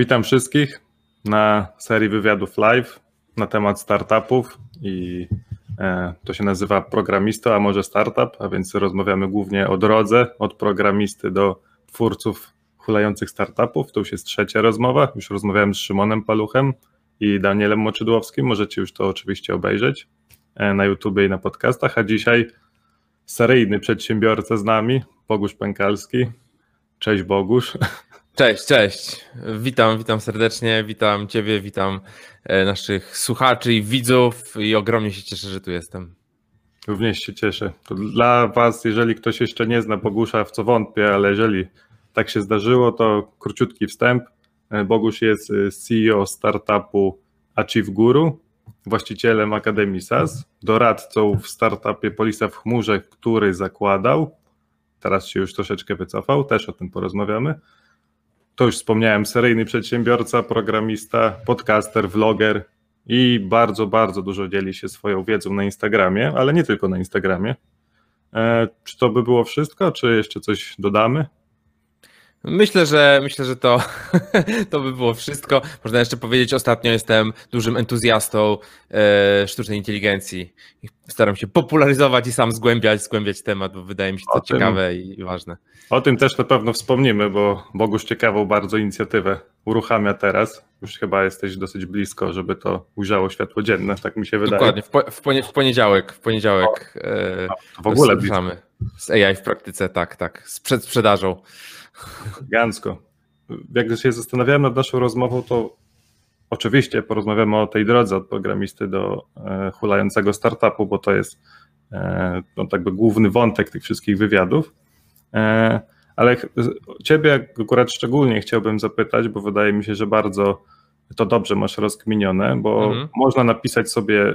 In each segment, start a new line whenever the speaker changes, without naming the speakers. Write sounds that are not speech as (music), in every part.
Witam wszystkich na serii wywiadów live na temat startupów i e, to się nazywa Programisto, a może startup, a więc rozmawiamy głównie o drodze od programisty do twórców hulających startupów. To już jest trzecia rozmowa. Już rozmawiałem z Szymonem Paluchem i Danielem Moczydłowskim. Możecie już to oczywiście obejrzeć e, na YouTube i na podcastach. A dzisiaj seryjny przedsiębiorca z nami, Bogusz Pękalski. Cześć Bogusz. (laughs)
Cześć, cześć. Witam, witam serdecznie, witam Ciebie, witam e, naszych słuchaczy i widzów i ogromnie się cieszę, że tu jestem.
Również się cieszę. To dla Was, jeżeli ktoś jeszcze nie zna Bogusza, w co wątpię, ale jeżeli tak się zdarzyło, to króciutki wstęp. E, Bogusz jest e, CEO startupu Achieve Guru, właścicielem Akademii SAS, doradcą w startupie Polisa w chmurze, który zakładał. Teraz się już troszeczkę wycofał, też o tym porozmawiamy to już wspomniałem, seryjny przedsiębiorca, programista, podcaster, vloger i bardzo, bardzo dużo dzieli się swoją wiedzą na Instagramie, ale nie tylko na Instagramie. E, czy to by było wszystko, czy jeszcze coś dodamy?
Myślę, że myślę, że to, (laughs) to by było wszystko. Można jeszcze powiedzieć, ostatnio jestem dużym entuzjastą e, sztucznej inteligencji. Staram się popularyzować i sam zgłębiać, zgłębiać temat, bo wydaje mi się to ciekawe i ważne.
O tym też na pewno wspomnimy, bo Bogusz ciekawą bardzo inicjatywę uruchamia teraz. Już chyba jesteś dosyć blisko, żeby to ujrzało światło dzienne, tak mi się wydaje.
Dokładnie, w, po, w poniedziałek, w poniedziałek o, e,
w ogóle
z AI w praktyce, tak, tak, z przedsprzedażą.
Gansko. Jak się zastanawiałem nad naszą rozmową, to oczywiście porozmawiamy o tej drodze od programisty do e, hulającego startupu, bo to jest e, no, tak by główny wątek tych wszystkich wywiadów. E, ale ciebie akurat szczególnie chciałbym zapytać, bo wydaje mi się, że bardzo to dobrze masz rozkminione, bo mhm. można napisać sobie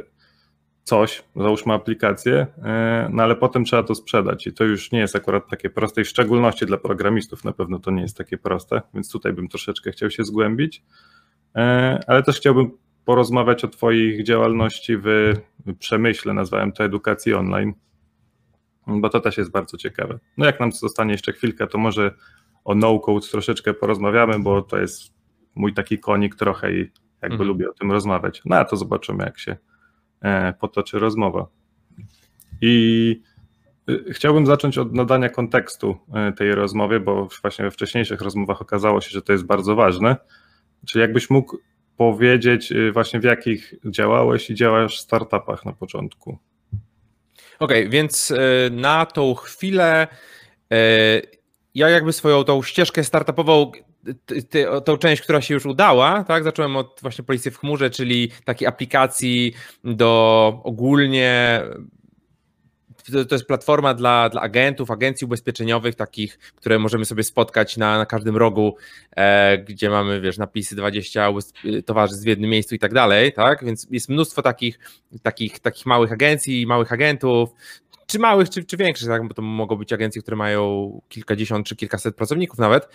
coś, załóżmy aplikację, e, no ale potem trzeba to sprzedać i to już nie jest akurat takie proste, w szczególności dla programistów na pewno to nie jest takie proste, więc tutaj bym troszeczkę chciał się zgłębić, e, ale też chciałbym porozmawiać o Twoich działalności w przemyśle, nazwałem to edukacji online, bo to też jest bardzo ciekawe. No jak nam zostanie jeszcze chwilkę, to może o no-code troszeczkę porozmawiamy, bo to jest mój taki konik trochę i jakby mhm. lubię o tym rozmawiać. No a to zobaczymy, jak się potoczy rozmowa. I y, chciałbym zacząć od nadania kontekstu e, tej rozmowie, bo właśnie we wcześniejszych rozmowach okazało się, że to jest bardzo ważne. Czy jakbyś mógł powiedzieć y, właśnie w jakich działałeś i działasz startupach na początku?
Okej, okay, więc y, na tą chwilę ja jakby swoją tą ścieżkę startupową ty, ty, tą część, która się już udała, tak? Zacząłem od właśnie Policji w chmurze, czyli takiej aplikacji do ogólnie to, jest platforma dla, dla agentów, agencji ubezpieczeniowych, takich, które możemy sobie spotkać na, na każdym rogu, e, gdzie mamy, wiesz, napisy 20 towarzystw w jednym miejscu i tak dalej, tak? Więc jest mnóstwo takich, takich, takich małych agencji, małych agentów, czy małych, czy, czy większych, tak? bo to mogą być agencje, które mają kilkadziesiąt czy kilkaset pracowników nawet.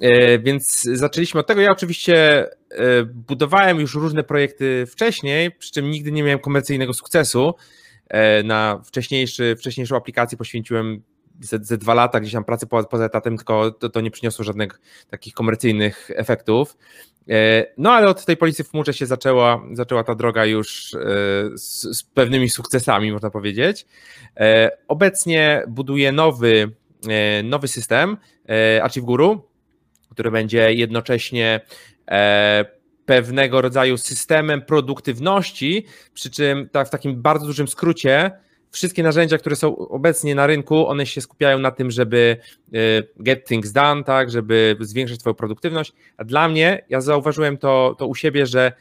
E, więc zaczęliśmy od tego. Ja oczywiście e, budowałem już różne projekty wcześniej, przy czym nigdy nie miałem komercyjnego sukcesu. E, na wcześniejszy, wcześniejszą aplikację poświęciłem ze, ze dwa lata gdzieś tam pracy poza, etatem, tylko to, to nie przyniosło żadnych takich komercyjnych efektów. No ale od tej policji w chmurze się zaczęła, zaczęła ta droga już z, z pewnymi sukcesami, można powiedzieć. Obecnie buduję nowy, nowy system, Achieve Guru, który będzie jednocześnie e, pewnego rodzaju systemem produktywności, przy czym tak w takim bardzo dużym skrócie wszystkie narzędzia, które są obecnie na rynku, one się skupiają na tym, żeby e, get things done, tak, żeby zwiększyć Twoją produktywność. A dla mnie, ja zauważyłem to, to u siebie, że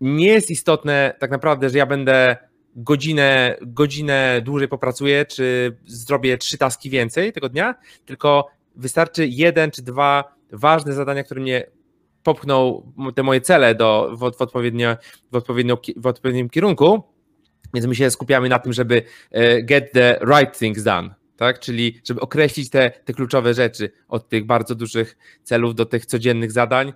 nie jest istotne tak naprawdę, że ja będę godzinę, godzinę dłużej popracuję, czy zrobię trzy taski więcej tego dnia, tylko wystarczy jeden czy dwa ważne zadania, które mnie popchną te moje cele do, w, w, odpowiednio, w, odpowiednio, w odpowiednim kierunku, więc my się skupiamy na tym, żeby e, get the right things done, tak? Czyli żeby określić te, te kluczowe rzeczy od tych bardzo dużych celów do tych codziennych zadań,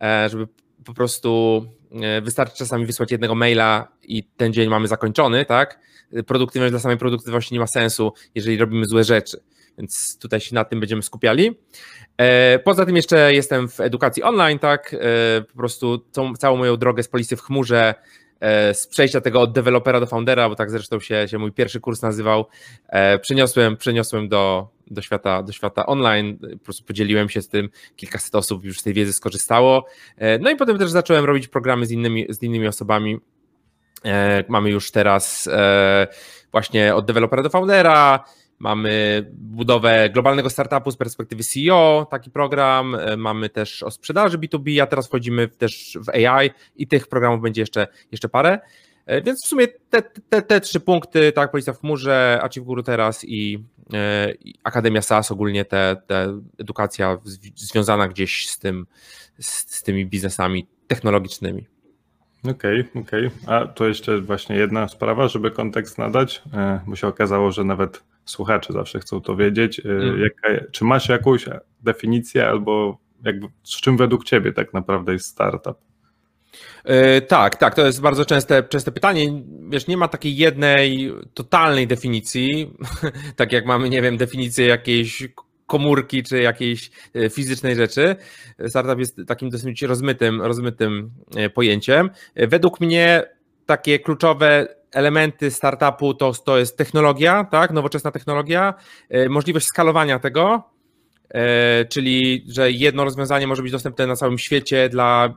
e, żeby po prostu e, wystarczy czasami wysłać jednego maila i ten dzień mamy zakończony, tak? Produktywność dla samej produktywności nie ma sensu, jeżeli robimy złe rzeczy. Więc tutaj się na tym będziemy skupiali. Poza tym jeszcze jestem w edukacji online, tak, po prostu tą, całą moją drogę z polisy w chmurze E, z przejścia tego od dewelopera do foundera, bo tak zresztą się, się mój pierwszy kurs nazywał, e, przeniosłem, przeniosłem do, do, świata, do świata online, po prostu podzieliłem się z tym, kilkaset osób już z tej wiedzy skorzystało, e, no i potem też zacząłem robić programy z innymi, z innymi osobami, mamy już teraz właśnie od dewelopera do foundera, Mamy budowę globalnego startupu z perspektywy CEO, taki program. E, mamy też o sprzedaży B2B, a teraz wchodzimy też w AI i tych programów będzie jeszcze, jeszcze parę. E, więc w sumie te, te, te trzy punkty, tak, Policja w chmurze, Achieve Guru teraz i, e, i Akademia SAS, ogólnie te, edukacja związana gdzieś z, tym, z, z tymi biznesami technologiczmi.
Okej, okay, okej. Okay. A to jeszcze właśnie jedna sprawa, żeby kontekst nadać, bo się okazało, że nawet słuchacze zawsze chcą to wiedzieć. Mm. Jaka, czy masz jakąś definicję albo jakby, z czym według ciebie tak naprawdę jest startup?
Yy, tak, tak, to jest bardzo częste, częste pytanie. Wiesz, nie ma takiej jednej totalnej definicji, (laughs) tak jak mamy, nie wiem, definicję jakiejś komórki czy jakiejś e, fizycznej rzeczy. Startup jest takim dosyć rozmytym, rozmytym pojęciem. Według mnie takie kluczowe elementy startupu to, to jest technologia, tak, nowoczesna technologia, e, możliwość skalowania tego, e, czyli że jedno rozwiązanie może być dostępne na całym świecie dla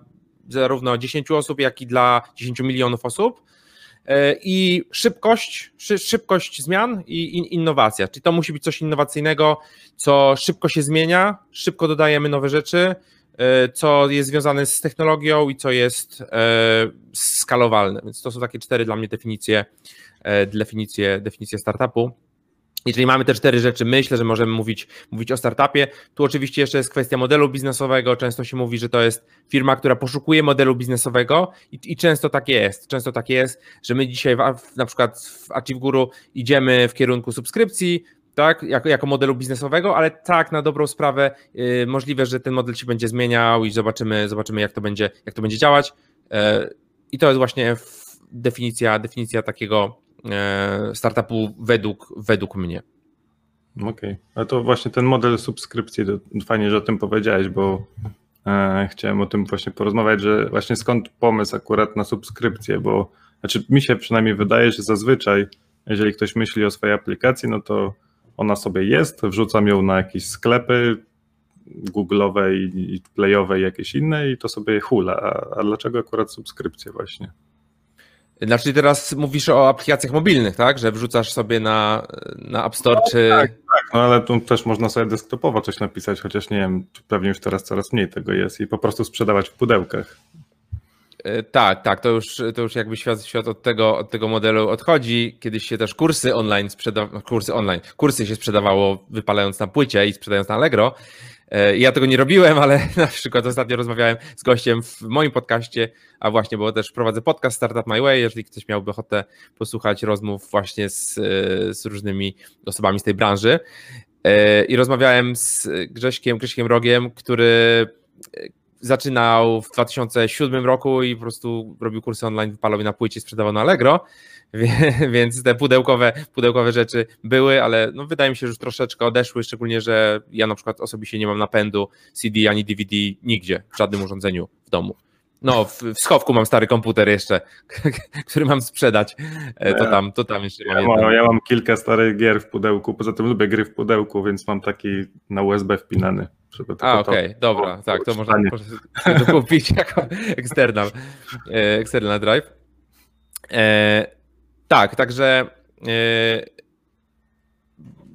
zarówno 10 osób, jak i dla 10 milionów osób. E, I szybkość, szybkość zmian i innowacja. Czyli to musi być coś innowacyjnego, co szybko się zmienia, szybko dodajemy nowe rzeczy, E, co jest związane z technologią i co jest e, skalowalne. Więc to są takie cztery dla mnie definicje, definicje, definicje startupu. Jeżeli mamy te cztery rzeczy, myślę, że możemy mówić, mówić o startupie. Tu oczywiście jeszcze jest kwestia modelu biznesowego. Często się mówi, że to jest firma, która poszukuje modelu biznesowego i, i często tak jest. Często tak jest, że my dzisiaj w, na przykład w Achieve Guru idziemy w kierunku subskrypcji, tak, jako, jako modelu biznesowego, ale tak, na dobrą sprawę yy, możliwe, że ten model się będzie zmieniał i zobaczymy, zobaczymy jak to będzie, jak to będzie działać. Yy, I to jest właśnie definicja, definicja takiego startupu według, według mnie.
Okej, okay. a to właśnie ten model subskrypcji, to fajnie, że o tym powiedziałeś, bo e, chciałem o tym właśnie porozmawiać, że właśnie skąd pomysł akurat na subskrypcję, bo znaczy mi się przynajmniej wydaje, że zazwyczaj jeżeli ktoś myśli o swojej aplikacji, no to ona sobie jest, wrzucam ją na jakieś sklepy Google'owe i Playowe i jakieś inne i to sobie hula. A, a dlaczego akurat subskrypcje właśnie?
Znaczy teraz mówisz o aplikacjach mobilnych, tak? Że wrzucasz sobie na, na App Store no, czy...
Tak, tak, no ale tu też można sobie desktopowo coś napisać, chociaż nie wiem, pewnie już teraz coraz mniej tego jest i po prostu sprzedawać w pudełkach.
E, tak, tak, to już, to już jakby świat, świat od, tego, od tego modelu odchodzi. Kiedyś się też kursy online sprzedawało, kursy online, kursy się sprzedawało wypalając na płycie i sprzedając na Allegro. E, ja tego nie robiłem, ale (laughs) na przykład ostatnio rozmawiałem z gościem w moim podcaście, a właśnie, bo też prowadzę podcast Startup My Way, jeżeli ktoś miałby ochotę posłuchać rozmów właśnie z, z różnymi osobami z tej branży. E, I rozmawiałem z Grześkiem, Grześkiem Rogiem, który zaczynał w 2007 roku i po prostu robił kursy online wypalowy na płycie, sprzedawał na Allegro, (laughs) więc te pudełkowe, pudełkowe rzeczy były, ale no wydaje mi się, że już troszeczkę odeszły, szczególnie, że ja na przykład osobiście nie mam napędu CD ani DVD nigdzie, w żadnym urządzeniu w domu. No, w, w schowku mam stary komputer jeszcze, (laughs) który mam sprzedać. E, to tam, to tam jeszcze
ja mam. Ja mam kilka starych gier w pudełku, poza tym lubię gry w pudełku, więc mam taki na USB wpinany.
Żeby A, okej, okay, dobra, tak, to można, kupić (laughs) jako external, e, external drive. E, tak, także e,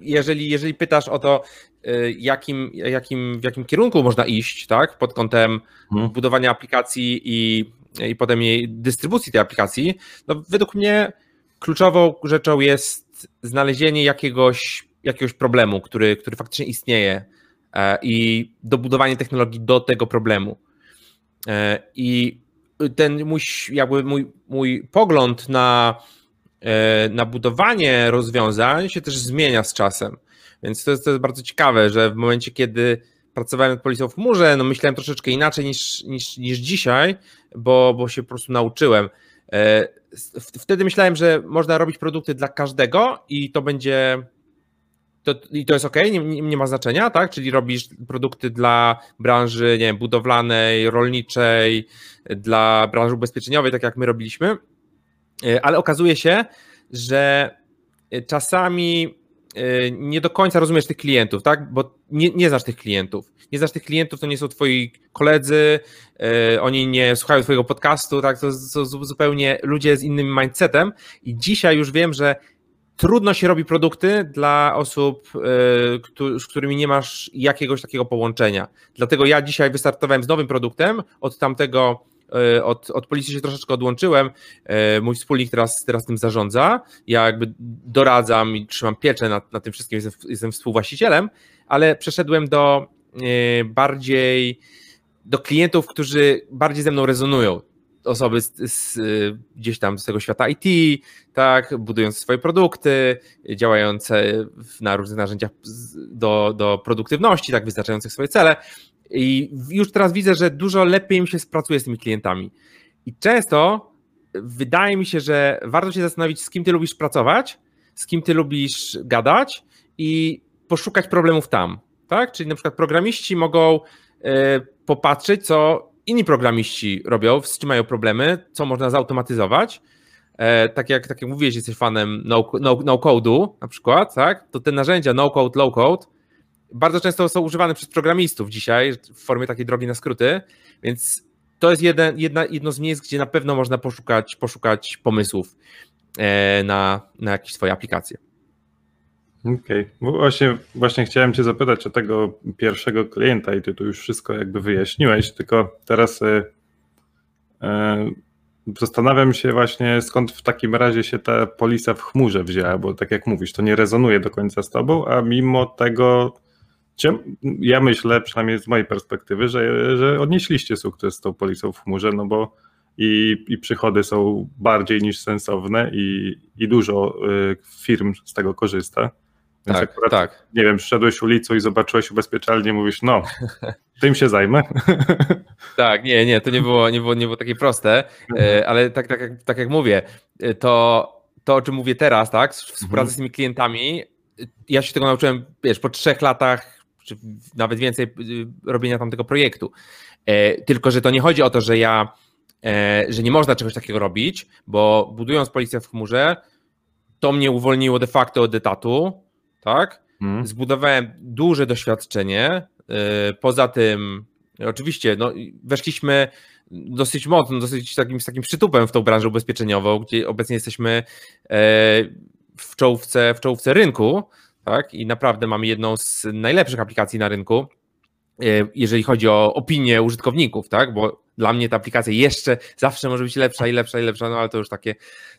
jeżeli, jeżeli pytasz o to, e, jakim, jakim, w jakim kierunku można iść, tak, pod kątem hmm. budowania aplikacji i, i potem jej dystrybucji tej aplikacji, no według mnie kluczową rzeczą jest znalezienie jakiegoś, jakiegoś problemu, który, który faktycznie istnieje E, i dobudowanie technologii do tego problemu. I ten mój, jakby mój, mój pogląd na, na budowanie rozwiązań się też zmienia z czasem. Więc to jest, to jest bardzo ciekawe, że w momencie, kiedy pracowałem nad policją w chmurze, no myślałem troszeczkę inaczej niż, niż, niż dzisiaj, bo, bo się po prostu nauczyłem. Wtedy myślałem, że można robić produkty dla każdego i to będzie to, i to jest ok, nie, nie, ma znaczenia, tak? Czyli robisz produkty dla branży, nie wiem, budowlanej, rolniczej, dla branży ubezpieczeniowej, tak jak my robiliśmy, e, ale okazuje się, że czasami e, nie do końca rozumiesz tych klientów, tak? Bo nie, nie znasz tych klientów. Nie znasz tych klientów, to nie są twoi koledzy, oni nie słuchają twojego podcastu, tak? To są zupełnie ludzie z innym mindsetem i dzisiaj już wiem, że trudno się robi produkty dla osób, z którymi nie masz jakiegoś takiego połączenia. Dlatego ja dzisiaj wystartowałem z nowym produktem, od tamtego E, od, od policji się troszeczkę odłączyłem. E, mój wspólnik teraz, teraz tym zarządza. Ja jakby doradzam i trzymam pieczę nad, nad tym wszystkim, jestem, jestem współwłaścicielem, ale przeszedłem do e, bardziej do klientów, którzy bardziej ze mną rezonują. Osoby z, z, gdzieś tam z tego świata IT, tak, budujące swoje produkty, działające na różnych narzędziach do, do produktywności, tak, wyznaczających swoje cele. I już teraz widzę, że dużo lepiej mi się pracuje z tymi klientami. I często wydaje mi się, że warto się zastanowić, z kim ty lubisz pracować, z kim ty lubisz gadać i poszukać problemów tam. Tak? Czyli na przykład programiści mogą e, popatrzeć, co inni programiści robią, z czym mają problemy, co można zautomatyzować. E, tak jak, tak jak mówiłeś, jesteś fanem no, no, no na przykład, tak? to te narzędzia no code, low code bardzo często są używane przez programistów dzisiaj w formie takiej drogi na skróty, więc to jest jedna, jedno z miejsc, gdzie na pewno można poszukać, poszukać pomysłów e, na, na jakieś swoje aplikacje.
Okej, okay. właśnie, właśnie chciałem Cię zapytać o tego pierwszego klienta i Ty tu już wszystko jakby wyjaśniłeś, tylko teraz y, y, zastanawiam się właśnie skąd w takim razie się ta polisa w chmurze wzięła, bo tak jak mówisz, to nie rezonuje do końca z Tobą, a mimo tego ja myślę, przynajmniej z mojej perspektywy, że, że odnieśliście sukces z tą policją w chmurze, no bo i, i przychody są bardziej niż sensowne i, i dużo y, firm z tego korzysta.
Więc tak, akurat, tak.
Nie wiem, szedłeś ulicą i zobaczyłeś ubezpieczalnię, mówisz, no, (laughs) tym się zajmę. (laughs)
Tak, nie, nie, to nie było, nie było, nie było takie proste, mhm. e, ale tak, tak, jak, tak jak mówię, e, to, to o czym mówię teraz, tak, współpraca mhm. z tymi klientami, ja się tego nauczyłem, wiesz, po trzech latach czy nawet więcej y, robienia tamtego projektu. E, tylko, że to nie chodzi o to, że ja, e, że nie można czegoś takiego robić, bo budując policję w chmurze, to mnie uwolniło de facto od etatu, tak? Hmm. Zbudowałem duże doświadczenie. E, poza tym, oczywiście, no, weszliśmy dosyć mocno, dosyć takim, z takim przytupem w tą branżę ubezpieczeniową, gdzie obecnie jesteśmy w czołówce, w czołówce rynku, tak? I naprawdę mamy jedną z najlepszych aplikacji na rynku, e, jeżeli chodzi o opinię użytkowników, tak? Bo dla mnie ta aplikacja jeszcze zawsze może być lepsza i lepsza i lepsza, no ale to już takie,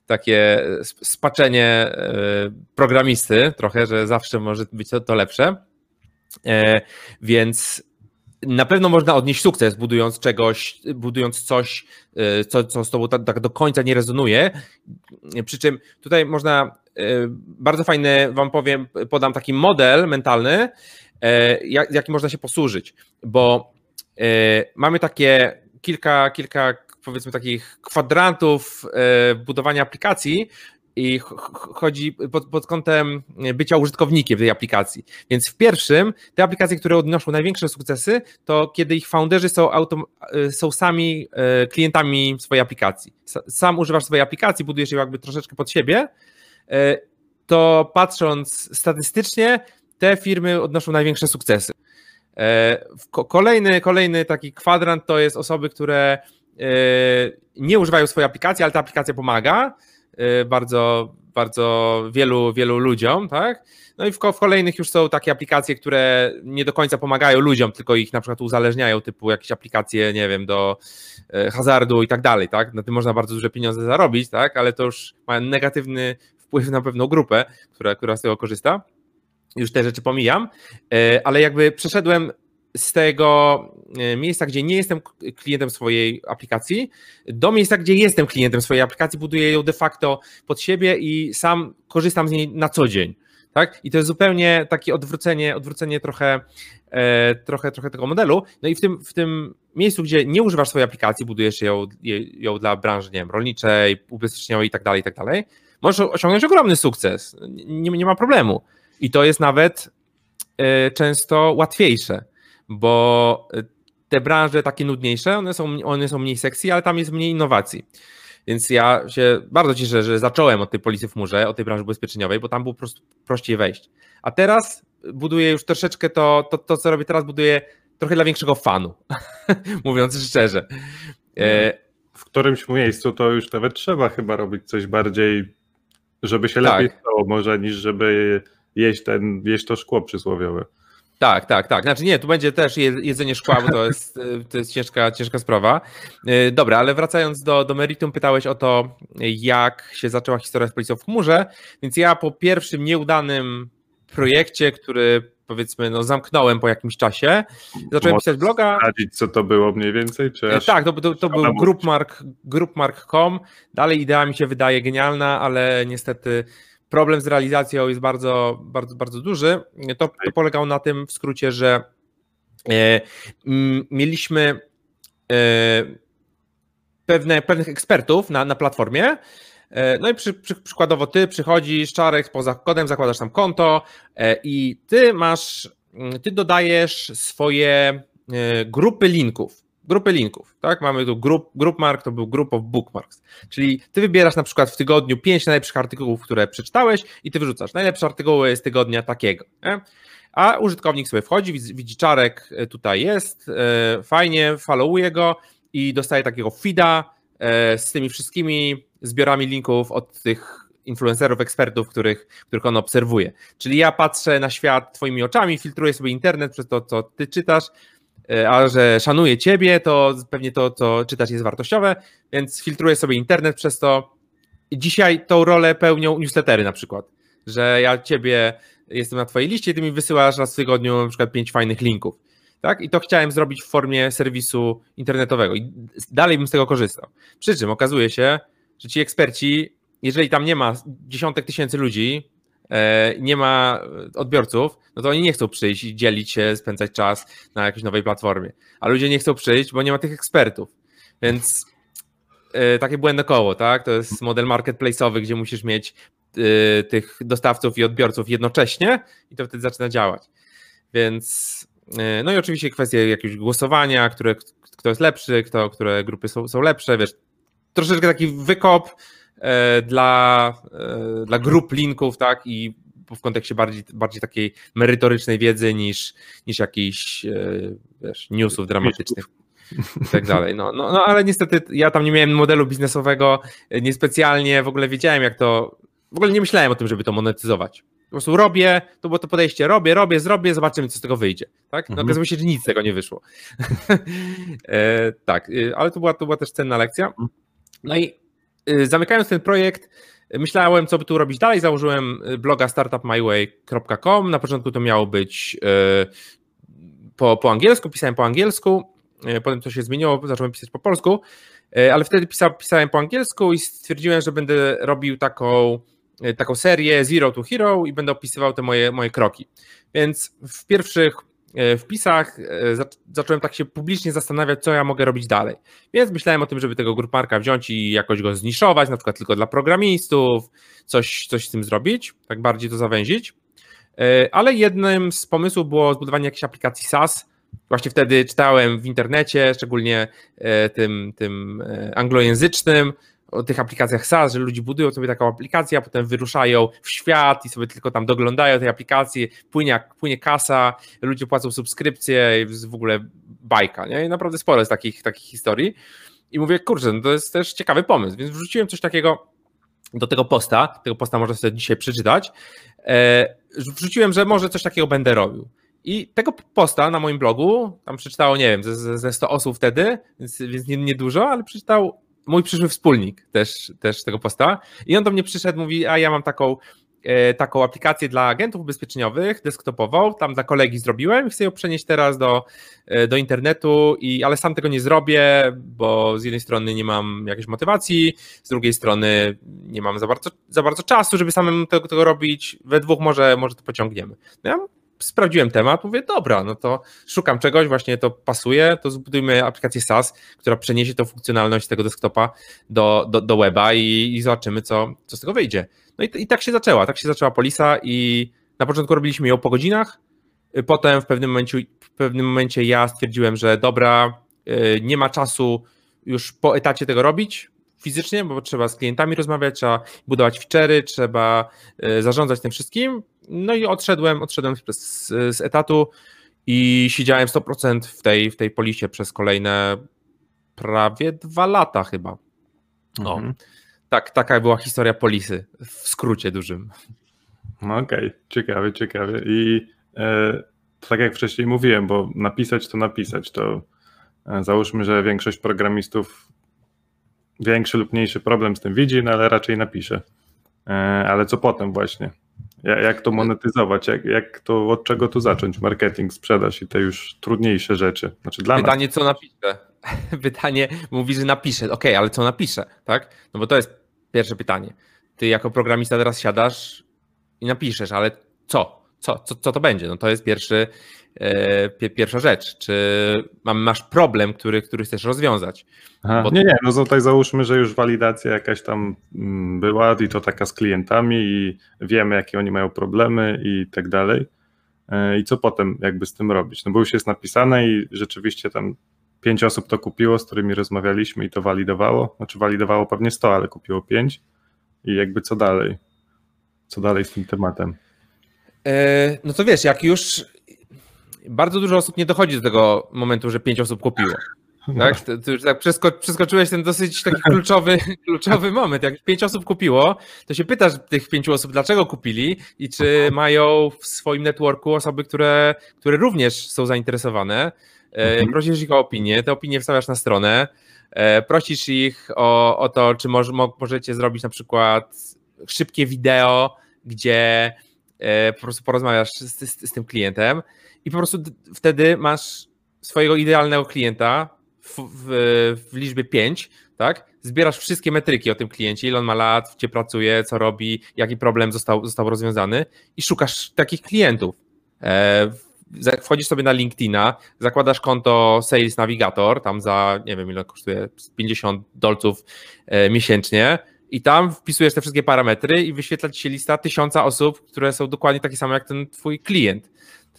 takie spaczenie e, programisty trochę, że zawsze może być to, to lepsze. E, więc na pewno można odnieść sukces, budując czegoś, budując coś, co, co z tobą tak, tak do końca nie rezonuje. Przy czym tutaj można bardzo fajny, wam powiem, podam taki model mentalny, e, jak, jaki można się posłużyć, bo e, mamy takie kilka, kilka powiedzmy takich kwadrantów budowania aplikacji, i chodzi pod, pod, kątem bycia użytkownikiem tej aplikacji. Więc w pierwszym, te aplikacje, które odnoszą największe sukcesy, to kiedy ich founderzy są, autom, są sami klientami swojej aplikacji. Sam używasz swojej aplikacji, budujesz ją jakby troszeczkę pod siebie E, to patrząc statystycznie, te firmy odnoszą największe sukcesy. E, kolejny, kolejny taki kwadrant to jest osoby, które e, nie używają swojej aplikacji, ale ta aplikacja pomaga bardzo, bardzo wielu, wielu ludziom, tak? No i w, w, kolejnych już są takie aplikacje, które nie do końca pomagają ludziom, tylko ich na przykład uzależniają, typu jakieś aplikacje, nie wiem, do hazardu i tak dalej, tak? Na tym można bardzo duże pieniądze zarobić, tak? Ale to już ma negatywny wpływ na pewną grupę, która, która z tego korzysta. Już te rzeczy pomijam, e, ale jakby przeszedłem z tego e, miejsca, gdzie nie jestem klientem swojej aplikacji, do miejsca, gdzie jestem klientem swojej aplikacji, buduję ją de facto pod siebie i sam korzystam z niej na co dzień. Tak? I to jest zupełnie takie odwrócenie, odwrócenie trochę, e, trochę, trochę tego modelu. No i w tym, w tym miejscu, gdzie nie używasz swojej aplikacji, budujesz ją, ją dla branży nie wiem, rolniczej, ubezpieczeniowej i tak dalej, i tak dalej, możesz osiągnąć ogromny sukces. Nie, nie ma problemu. I to jest nawet e, często łatwiejsze, bo te branże takie nudniejsze, one są, one są mniej sexy, ale tam jest mniej innowacji. Więc ja się bardzo cieszę, że zacząłem od tej policji w murze, od tej branży ubezpieczeniowej, bo tam było po prostu prościej wejść. A teraz buduję już troszeczkę to, to, to co robię teraz, buduję trochę dla większego fanu, (laughs) mówiąc szczerze.
E, w którymś miejscu to już nawet trzeba chyba robić coś bardziej, żeby się lepiej tak. stało może, niż żeby jeść, ten, jeść to szkło przysłowiowe.
Tak, tak, tak. Znaczy nie, tu będzie też jedzenie szkła, bo to (laughs) jest, e, to jest ciężka, ciężka sprawa. E, dobra, ale wracając do, do meritum, pytałeś o to, jak się zaczęła historia z policją w chmurze, więc ja po pierwszym nieudanym projekcie, który powiedzmy no, zamknąłem po jakimś czasie, zacząłem Możesz pisać bloga.
Zdradzić, co to było mniej więcej? Czy
e, tak, to, to, to był groupmark, groupmark.com. Dalej idea mi się wydaje genialna, ale niestety problem z realizacją jest bardzo, bardzo, bardzo duży. To, to polegało na tym w skrócie, że e, m, mieliśmy e, pewne, pewnych ekspertów na, na platformie. E, no i przy, przy, przykładowo ty przychodzisz, czarek poza kodem, zakładasz tam konto e, i ty masz, mm, ty dodajesz swoje e, grupy linków grupy linków, tak? Mamy tu group, groupmark, to był group of bookmarks, czyli ty wybierasz na przykład w tygodniu pięć najlepszych artykułów, które przeczytałeś i ty wyrzucasz najlepsze artykuły z tygodnia takiego, nie? a użytkownik sobie wchodzi, widzi czarek tutaj jest, fajnie, followuje go i dostaje takiego feeda z tymi wszystkimi zbiorami linków od tych influencerów, ekspertów, których, których on obserwuje. Czyli ja patrzę na świat twoimi oczami, filtruję sobie internet przez to, co ty czytasz, E, a że szanuję ciebie, to pewnie to, co czytasz jest wartościowe, więc filtruję sobie internet przez to. Dzisiaj tą rolę pełnią newslettery na przykład, że ja ciebie jestem na twojej liście, ty mi wysyłasz raz w tygodniu na przykład pięć fajnych linków. Tak? I to chciałem zrobić w formie serwisu internetowego i dalej bym z tego korzystał. Przy czym okazuje się, że ci eksperci, jeżeli tam nie ma dziesiątek tysięcy ludzi, E, nie ma odbiorców, no to oni nie chcą przyjść i dzielić się, spędzać czas na jakiejś nowej platformie. A ludzie nie chcą przyjść, bo nie ma tych ekspertów. Więc e, takie błędne koło, tak? To jest model marketplace'owy, gdzie musisz mieć e, tych dostawców i odbiorców jednocześnie i to wtedy zaczyna działać. Więc no i oczywiście kwestie jakiegoś głosowania, które, kto jest lepszy, kto, które grupy są, są lepsze, wiesz, troszeczkę taki wykop, E, dla, e, dla grup linków, tak, i w kontekście bardziej, bardziej takiej merytorycznej wiedzy niż, niż jakichś e, wiesz, newsów dramatycznych i tak dalej. No, no, no ale niestety ja tam nie miałem modelu biznesowego, niespecjalnie w ogóle wiedziałem jak to, w ogóle nie myślałem o tym, żeby to monetyzować. Po prostu robię, to było to podejście, robię, robię, zrobię, zobaczymy, co z tego wyjdzie. Tak? No, mhm. Okazuje się, że nic z tego nie wyszło. (laughs) e, tak, ale to była, to była też cenna lekcja. No i Y, zamykając ten projekt, myślałem, co by tu robić dalej. Założyłem y, bloga startupmyway.com. Na początku to miało być y, po, po angielsku, pisałem po angielsku, potem to się zmieniło, zacząłem pisać po polsku, ale wtedy pisa, pisałem po angielsku i stwierdziłem, że będę robił taką, taką serię Zero to Hero i będę opisywał te moje, moje kroki. Więc w pierwszych wpisach e, zacząłem tak się publicznie zastanawiać, co ja mogę robić dalej. Więc myślałem o tym, żeby tego gruparka wziąć i jakoś go zniszować, na przykład tylko dla programistów, coś, coś z tym zrobić, tak bardziej to zawęzić. E, ale jednym z pomysłów było zbudowanie jakiejś aplikacji SaaS. Właśnie wtedy czytałem w internecie, szczególnie tym, tym anglojęzycznym, o tych aplikacjach SaaS, że ludzie budują sobie taką aplikację, a potem wyruszają w świat i sobie tylko tam doglądają tej aplikacji, płynie, płynie kasa, ludzie płacą subskrypcje, jest w ogóle bajka, nie? I naprawdę sporo jest takich, takich historii. I mówię, kurczę, no to jest też ciekawy pomysł, więc wrzuciłem coś takiego do tego posta, tego posta można sobie dzisiaj przeczytać, e, wrzuciłem, że może coś takiego będę robił. I tego posta na moim blogu, tam przeczytało, nie wiem, ze, ze 100 osób wtedy, więc, więc nie, nie ale przeczytał mój przyszły wspólnik też, też tego posta i on do mnie przyszedł, mówi, a ja mam taką e, taką aplikację dla agentów ubezpieczeniowych, desktopową, tam dla kolegi zrobiłem i chcę ją przenieść teraz do, e, do internetu, i, ale sam tego nie zrobię, bo z jednej strony nie mam jakiejś motywacji, z drugiej strony nie mam za bardzo, za bardzo czasu, żeby samemu tego, tego robić, we dwóch może, może to pociągniemy. No sprawdziłem temat, mówię, dobra, no to szukam czegoś, właśnie to pasuje, to zbudujmy aplikację SaaS, która przeniesie tą funkcjonalność tego desktopa do, do, do weba i, i zobaczymy, co, co z tego wyjdzie. No i, i tak się zaczęła, tak się zaczęła Polisa i na początku robiliśmy ją po godzinach, potem w pewnym momencie, w pewnym momencie ja stwierdziłem, że dobra, nie ma czasu już po etacie tego robić, fizycznie, bo trzeba z klientami rozmawiać, trzeba budować feature'y, trzeba zarządzać tym wszystkim. No i odszedłem, odszedłem z, z etatu i siedziałem 100% w tej, w tej polisie przez kolejne prawie dwa lata chyba. No, mhm. tak, taka była historia polisy w skrócie dużym.
No okej, okay. ciekawy, ciekawy. I e, tak jak wcześniej mówiłem, bo napisać to napisać, to e, załóżmy, że większość programistów większy lub mniejszy problem z tym widzi, no ale raczej napisze. E, ale co potem właśnie? Jak to monetyzować? Jak, jak to, od czego tu zacząć? Marketing, sprzedaż i te już trudniejsze rzeczy. Znaczy dla
Pytanie,
nas.
co napiszę. (laughs) Pytanie, mówi, że napiszę. Okej, ale co napiszę, tak? No bo to jest pierwsze pytanie. Ty jako programista teraz siadasz i napiszesz, ale co? Co, co, co to będzie? No to jest pierwszy, pierwsza rzecz. Czy masz problem, który, który chcesz rozwiązać?
Aha, Bo... Nie, nie, no tutaj załóżmy, że już walidacja jakaś tam mm, była i to taka z klientami i wiemy, jakie oni mają problemy i tak dalej. E, I co potem jakby z tym robić? No bo już jest napisane i rzeczywiście tam pięć osób to kupiło, z którymi rozmawialiśmy i to walidowało. Znaczy walidowało pewnie 100, ale kupiło pięć. I jakby co dalej? Co dalej z tym tematem?
E, no to wiesz, jak już bardzo dużo osób nie dochodzi do tego momentu, że pięć osób kupiło. Tak? To, to już tak przesko przeskoczyłeś ten dosyć taki kluczowy, (laughs) kluczowy moment. Jak pięć osób kupiło, to się pytasz tych pięciu osób, dlaczego kupili i czy mają w swoim networku osoby, które, które również są zainteresowane. E, mhm. Prosisz ich o opinię, te opinie wstawiasz na stronę, e, prosisz ich o, o to, czy może, możecie zrobić na przykład szybkie wideo, gdzie e, po prostu porozmawiasz z, z, z tym klientem i po prostu wtedy masz swojego idealnego klienta, w, w, w liczbie 5, tak? Zbierasz wszystkie metryki o tym kliencie, ile on ma lat, gdzie pracuje, co robi, jaki problem został, został rozwiązany i szukasz takich klientów. E, wchodzisz sobie na LinkedIna, zakładasz konto Sales Navigator, tam za, nie wiem ile kosztuje, 50 dolców e, miesięcznie i tam wpisujesz te wszystkie parametry i wyświetla ci się lista tysiąca osób, które są dokładnie takie same jak ten twój klient.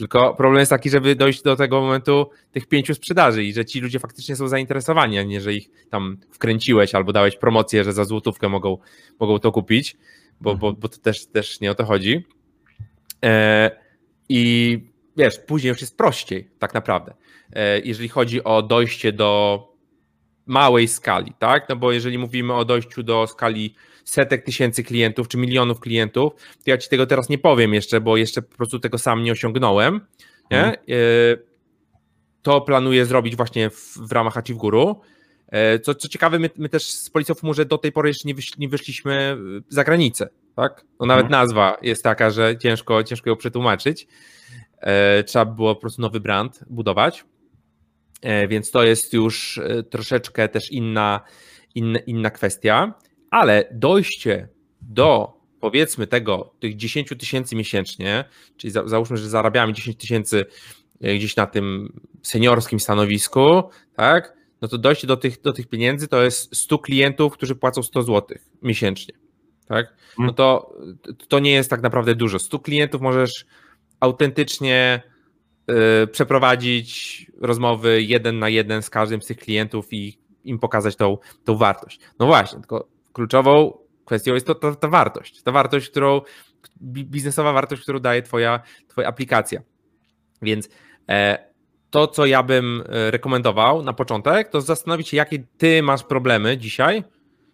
Tylko problem jest taki, żeby dojść do tego momentu tych pięciu sprzedaży i że ci ludzie faktycznie są zainteresowani, a nie, że ich tam wkręciłeś albo dałeś promocję, że za złotówkę mogą, mogą to kupić, bo, bo, bo to też, też nie o to chodzi. E, I wiesz, później już jest prościej, tak naprawdę. E, jeżeli chodzi o dojście do małej skali, tak? No bo jeżeli mówimy o dojściu do skali setek tysięcy klientów czy milionów klientów, to ja ci tego teraz nie powiem jeszcze, bo jeszcze po prostu tego sam nie osiągnąłem. Nie? Hmm. To planuję zrobić właśnie w, w ramach Achieve Guru. E, co, co ciekawe, my, my, też z Policją w Murze do tej pory jeszcze nie, wysz, nie wyszliśmy za granicę. Tak? No nawet hmm. nazwa jest taka, że ciężko, ciężko ją przetłumaczyć. E, trzeba było po prostu nowy brand budować. Więc to jest już troszeczkę też inna, inna, inna kwestia ale dojście do powiedzmy tego, tych 10 tysięcy miesięcznie, czyli za, załóżmy, że zarabiamy 10 tysięcy e, gdzieś na tym seniorskim stanowisku, tak, no to dojście do tych, do tych pieniędzy to jest 100 klientów, którzy płacą 100 zł miesięcznie, tak, no mm. to, to nie jest tak naprawdę dużo. 100 klientów możesz autentycznie y, przeprowadzić rozmowy jeden na jeden z każdym z tych klientów i im pokazać tą, tą wartość. No właśnie, tylko kluczową kwestią jest to, to, ta wartość. Ta wartość, którą, biznesowa wartość, którą daje twoja, twoja aplikacja. Więc e, to, co ja bym e, rekomendował na początek, to zastanowić się, jakie ty masz problemy dzisiaj,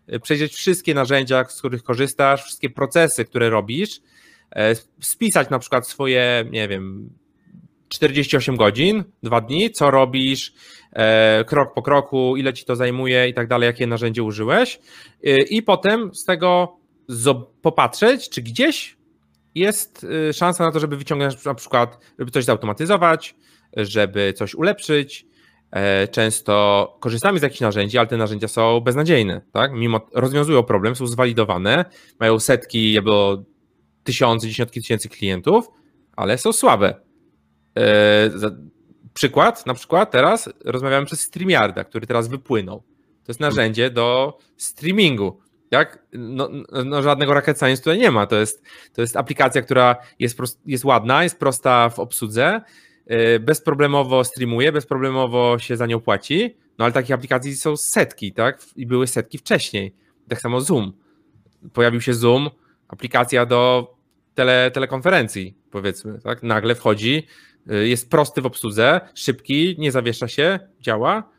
e, przejrzeć wszystkie narzędzia, z których korzystasz, wszystkie procesy, które robisz, spisać na przykład swoje, nie wiem, 48 godzin, dwa dni, co robisz, e, krok po kroku, ile ci to zajmuje i tak dalej, jakie narzędzie użyłeś. E, I potem z tego popatrzeć, czy gdzieś jest e, szansa na to, żeby wyciągnąć na przykład, żeby coś zautomatyzować, żeby coś ulepszyć. Często korzystamy z jakichś narzędzi, ale te narzędzia są beznadziejne, tak? Mimo rozwiązują problem, są zwalidowane, mają setki albo tysiące, dziesiątki tysięcy klientów, ale są słabe E, przykład, na przykład teraz rozmawiamy przez StreamYarda, który teraz wypłynął. To jest narzędzie do streamingu. tak? No, no, żadnego rocket science tutaj nie ma. To jest, to jest aplikacja, która jest, prost, jest ładna, jest prosta w obsłudze, yy, bezproblemowo streamuje, bezproblemowo się za nią płaci, no ale takich aplikacji są setki, tak? I były setki wcześniej. Tak samo Zoom. Pojawił się Zoom, aplikacja do tele, telekonferencji, powiedzmy, tak? Nagle wchodzi, jest prosty w obsłudze, szybki, nie zawiesza się, działa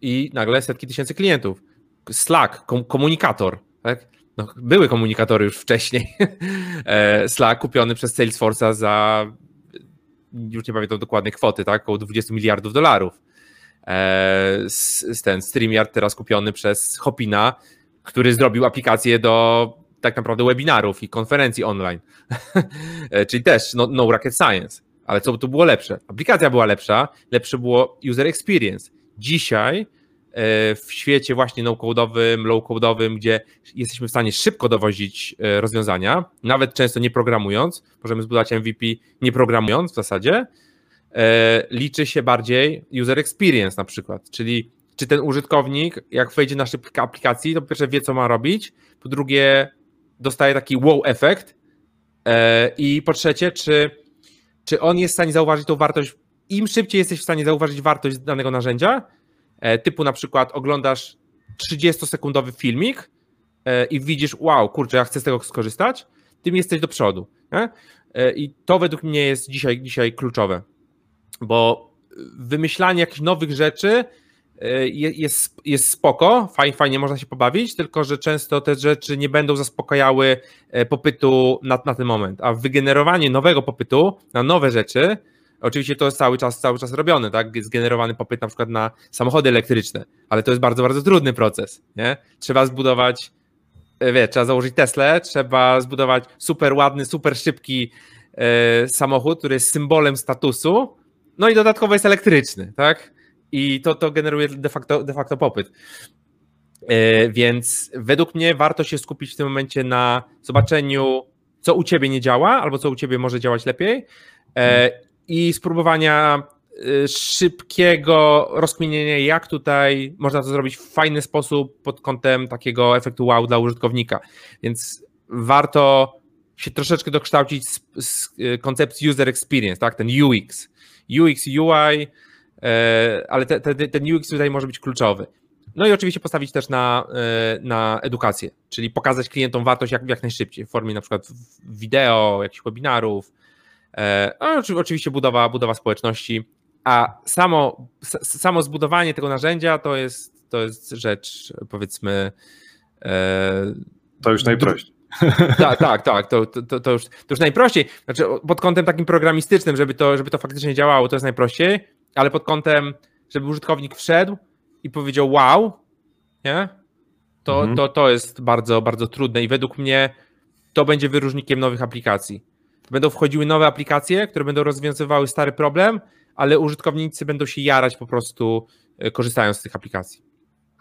i nagle setki tysięcy klientów. Slack, komunikator, tak? No, były komunikatory już wcześniej. (laughs) E, Slack kupiony przez Salesforce'a za już nie pamiętam dokładnej kwoty, tak? Około 20 miliardów dolarów. E, ten StreamYard teraz kupiony przez Hopina, który zrobił aplikację do tak naprawdę webinarów i konferencji online. (laughs) E, czyli też no, no rocket science. Ale co tu było lepsze? Aplikacja była lepsza, lepsze było user experience. Dzisiaj E, w świecie właśnie no-codowym, low-codowym, gdzie jesteśmy w stanie szybko dowozić e, rozwiązania, nawet często nie programując, możemy zbudować MVP nie programując w zasadzie, e, liczy się bardziej user experience na przykład, czyli czy ten użytkownik, jak wejdzie na szybkę aplikacji, to po pierwsze wie, co ma robić, po drugie dostaje taki wow efekt i po trzecie, czy, czy on jest w stanie zauważyć tą wartość, im szybciej jesteś w stanie zauważyć wartość danego narzędzia, E, typu na przykład oglądasz 30-sekundowy filmik e, i widzisz, wow, kurczę, ja chcę z tego skorzystać, tym jesteś do przodu. Nie? E, I to według mnie jest dzisiaj, dzisiaj kluczowe, bo wymyślanie jakichś nowych rzeczy jest, jest spoko, fajnie, fajnie można się pobawić, tylko że często te rzeczy nie będą zaspokajały popytu na, na ten moment, a wygenerowanie nowego popytu na nowe rzeczy Oczywiście to jest cały czas, cały czas robione, tak? Zgenerowany popyt na przykład na samochody elektryczne, ale to jest bardzo, bardzo trudny proces, nie? Trzeba zbudować, e, wie, trzeba założyć Tesla, trzeba zbudować super ładny, super szybki e, samochód, który jest symbolem statusu, no i dodatkowo jest elektryczny, tak? I to, to generuje de facto, de facto popyt. E, więc według mnie warto się skupić w tym momencie na zobaczeniu, co u ciebie nie działa, albo co u ciebie może działać lepiej. E, i spróbowania y, szybkiego rozkminienia, jak tutaj można to zrobić w fajny sposób pod kątem takiego efektu wow dla użytkownika. Więc warto się troszeczkę dokształcić z, z koncepcji user experience, tak? ten UX. UX, UI, e, ale te, te, ten UX tutaj może być kluczowy. No i oczywiście postawić też na, e, na edukację, czyli pokazać klientom wartość jak, jak najszybciej w formie na przykład wideo, jakichś webinarów, E, a oczywiście budowa, budowa społeczności, a samo, samo zbudowanie tego narzędzia to jest, to jest rzecz, powiedzmy.
E, to już najprościej.
Tak, tak, tak, to, to, to, już, to już najprościej. Znaczy, pod kątem takim programistycznym, żeby to, żeby to faktycznie działało, to jest najprościej, ale pod kątem, żeby użytkownik wszedł i powiedział wow, nie? To, mhm. to, to jest bardzo, bardzo trudne i według mnie to będzie wyróżnikiem nowych aplikacji będą wchodziły nowe aplikacje, które będą rozwiązywały stary problem, ale użytkownicy będą się jarać po prostu e, korzystając z tych aplikacji.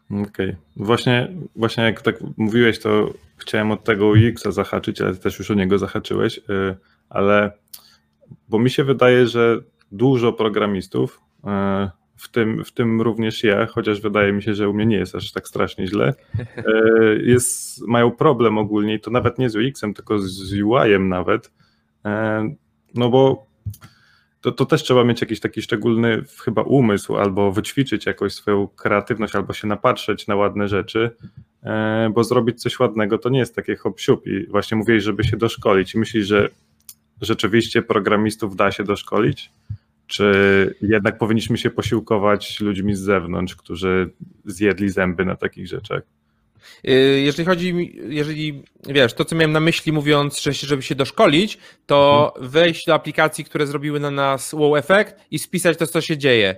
Okej. Okay. Właśnie, właśnie jak tak mówiłeś, to chciałem od tego UX-a zahaczyć, ale też już o niego zahaczyłeś, e, ale bo mi się wydaje, że dużo programistów, e, w tym, w tym również ja, chociaż wydaje mi się, że u mnie nie jest aż tak strasznie źle, jest, mają problem ogólnie i to nawet nie z UX-em, tylko z UI-em nawet, E, no bo to, to też trzeba mieć jakiś taki szczególny chyba umysł, albo wyćwiczyć jakoś swoją kreatywność, albo się napatrzeć na ładne rzeczy, e, bo zrobić coś ładnego to nie jest takie hop siup i właśnie mówiłeś, żeby się doszkolić. Myślisz, że rzeczywiście programistów da się doszkolić? Czy jednak powinniśmy się posiłkować ludźmi z zewnątrz, którzy zjedli zęby na takich rzeczach?
Y, jeżeli chodzi, jeżeli wiesz, to co miałem na myśli mówiąc, że żeby się doszkolić, to mhm. wejść do aplikacji, które zrobiły na nas wow efekt i spisać to, co się dzieje.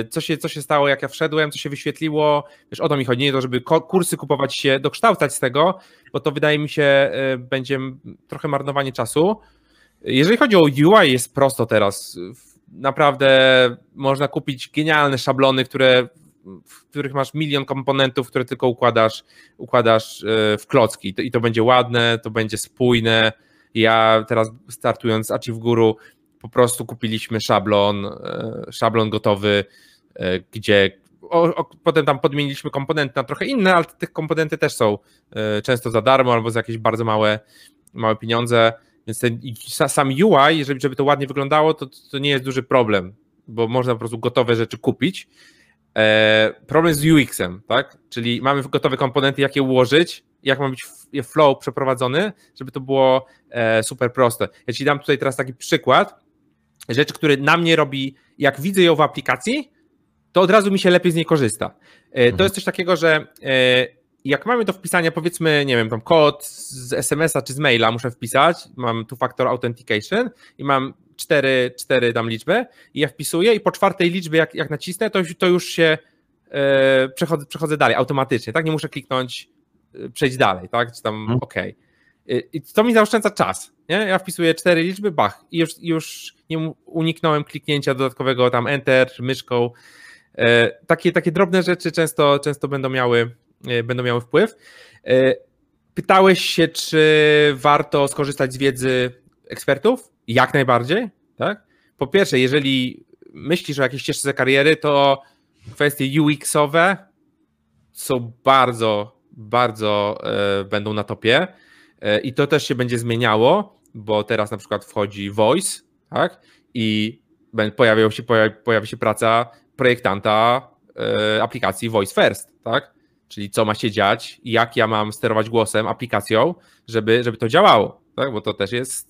Y, co się, co się stało, jak ja wszedłem, co się wyświetliło. Wiesz, o to mi chodzi, nie to, żeby kursy kupować się, dokształcać z tego, bo to wydaje mi się y, będzie trochę marnowanie czasu. Jeżeli chodzi o UI, jest prosto teraz. Naprawdę można kupić genialne szablony, które w których masz milion komponentów, które tylko układasz, układasz e, w klocki i to będzie ładne, to będzie spójne. Ja teraz startując z Achieve Guru po prostu kupiliśmy szablon, e, szablon gotowy, e, gdzie o, o, potem tam podmieniliśmy komponenty na trochę inne, ale te komponenty też są często za darmo albo za jakieś bardzo małe, małe pieniądze. Więc ten sam UI, żeby, żeby to ładnie wyglądało, to, to nie jest duży problem, bo można po prostu gotowe rzeczy kupić. E, problem z UX-em, tak? Czyli mamy gotowe komponenty, jak je ułożyć, jak ma być flow przeprowadzony, żeby to było e, super proste. Ja Ci dam tutaj teraz taki przykład, rzecz, który na mnie robi, jak widzę ją w aplikacji, to od razu mi się lepiej z niej korzysta. E, to mhm. jest coś takiego, że jak mamy do wpisania, powiedzmy, nie wiem, tam kod z SMS-a czy z maila muszę wpisać, mam tu factor authentication i mam cztery, cztery tam liczby i ja wpisuję i po czwartej liczbie jak, jak nacisnę, to, to już się e, przechodzę, przechodzę dalej automatycznie, tak? Nie muszę kliknąć e, przejść dalej, tak? Czy tam hmm. OK. I to mi zaoszczędza czas. Nie? Ja wpisuję cztery liczby, bach, i już, już nie uniknąłem kliknięcia dodatkowego tam enter myszką. E, takie, takie drobne rzeczy często, często będą miały E, będą miały wpływ. E, pytałeś się, czy warto skorzystać z wiedzy ekspertów? Jak najbardziej, tak? Po pierwsze, jeżeli myślisz o jakiejś ścieżce kariery, to kwestie UX-owe są bardzo, bardzo e, będą na topie i to też się będzie zmieniało, bo teraz na przykład wchodzi Voice, tak? I się, pojawi się praca projektanta aplikacji Voice First, tak? Czyli co ma się dziać, jak ja mam sterować głosem, aplikacją, żeby, żeby to działało, tak? bo to też jest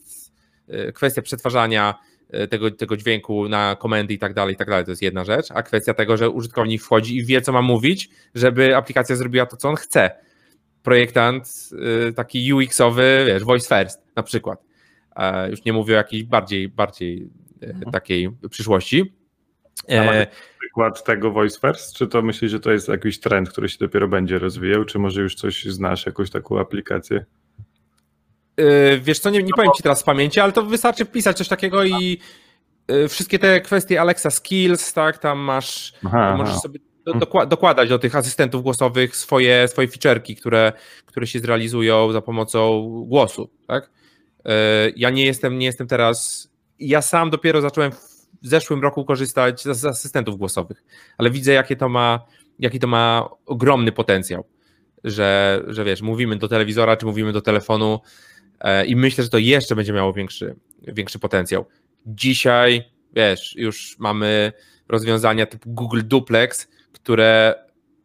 e, kwestia przetwarzania e, tego, tego dźwięku na komendy i tak dalej, i tak dalej, to jest jedna rzecz, a kwestia tego, że użytkownik wchodzi i wie, co ma mówić, żeby aplikacja zrobiła to, co on chce. Projektant e, taki UX-owy, wiesz, voice first na przykład. Już nie mówię o jakiejś bardziej, bardziej mhm. takiej przyszłości.
E, przykład tego Voice First, czy to myślisz, że to jest jakiś trend, który się dopiero będzie rozwijał, czy może już coś znasz, jakąś taką aplikację?
Yy, wiesz co, nie, nie powiem ci teraz z pamięci, ale to wystarczy wpisać coś takiego i yy, wszystkie te kwestie Alexa Skills, tak, tam masz, aha, możesz aha. sobie do, dokładać do tych asystentów głosowych swoje, swoje feature'ki, które, które się zrealizują za pomocą głosu, tak. Yy, ja nie jestem, nie jestem teraz, ja sam dopiero zacząłem w zeszłym roku korzystać z, asystentów głosowych, ale widzę, jakie to ma, jaki to ma ogromny potencjał, że, że wiesz, mówimy do telewizora, czy mówimy do telefonu e, i myślę, że to jeszcze będzie miało większy, większy potencjał. Dzisiaj, wiesz, już mamy rozwiązania typu Google Duplex, które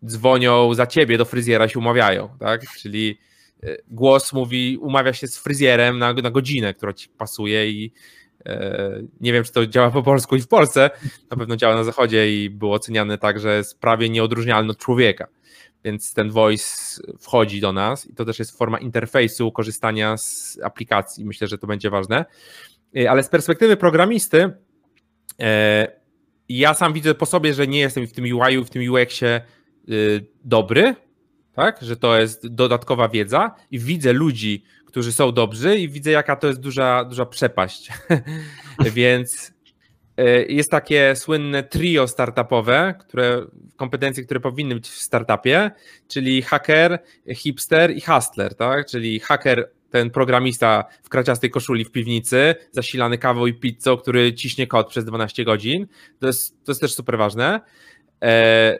dzwonią za ciebie do fryzjera się umawiają, tak? Czyli e, głos mówi, umawia się z fryzjerem na, na godzinę, która ci pasuje i, nie wiem, czy to działa po polsku i w Polsce, na pewno działa na zachodzie i było oceniane tak, że jest prawie nieodróżnialny od człowieka. Więc ten voice wchodzi do nas i to też jest forma interfejsu korzystania z aplikacji. Myślę, że to będzie ważne. E, ale z perspektywy programisty, e, ja sam widzę po sobie, że nie jestem w tym UI-u, w tym UX-ie dobry, tak? że to jest dodatkowa wiedza i widzę ludzi, którzy są dobrzy i widzę, jaka to jest duża, duża przepaść. (laughs) Więc e, jest takie słynne trio startupowe, które, kompetencje, które powinny być w startupie, czyli hacker, hipster i hustler, tak? Czyli hacker, ten programista w kraciastej koszuli w piwnicy, zasilany kawą i pizzą, który ciśnie kod przez 12 godzin. To jest, to jest też super ważne. E,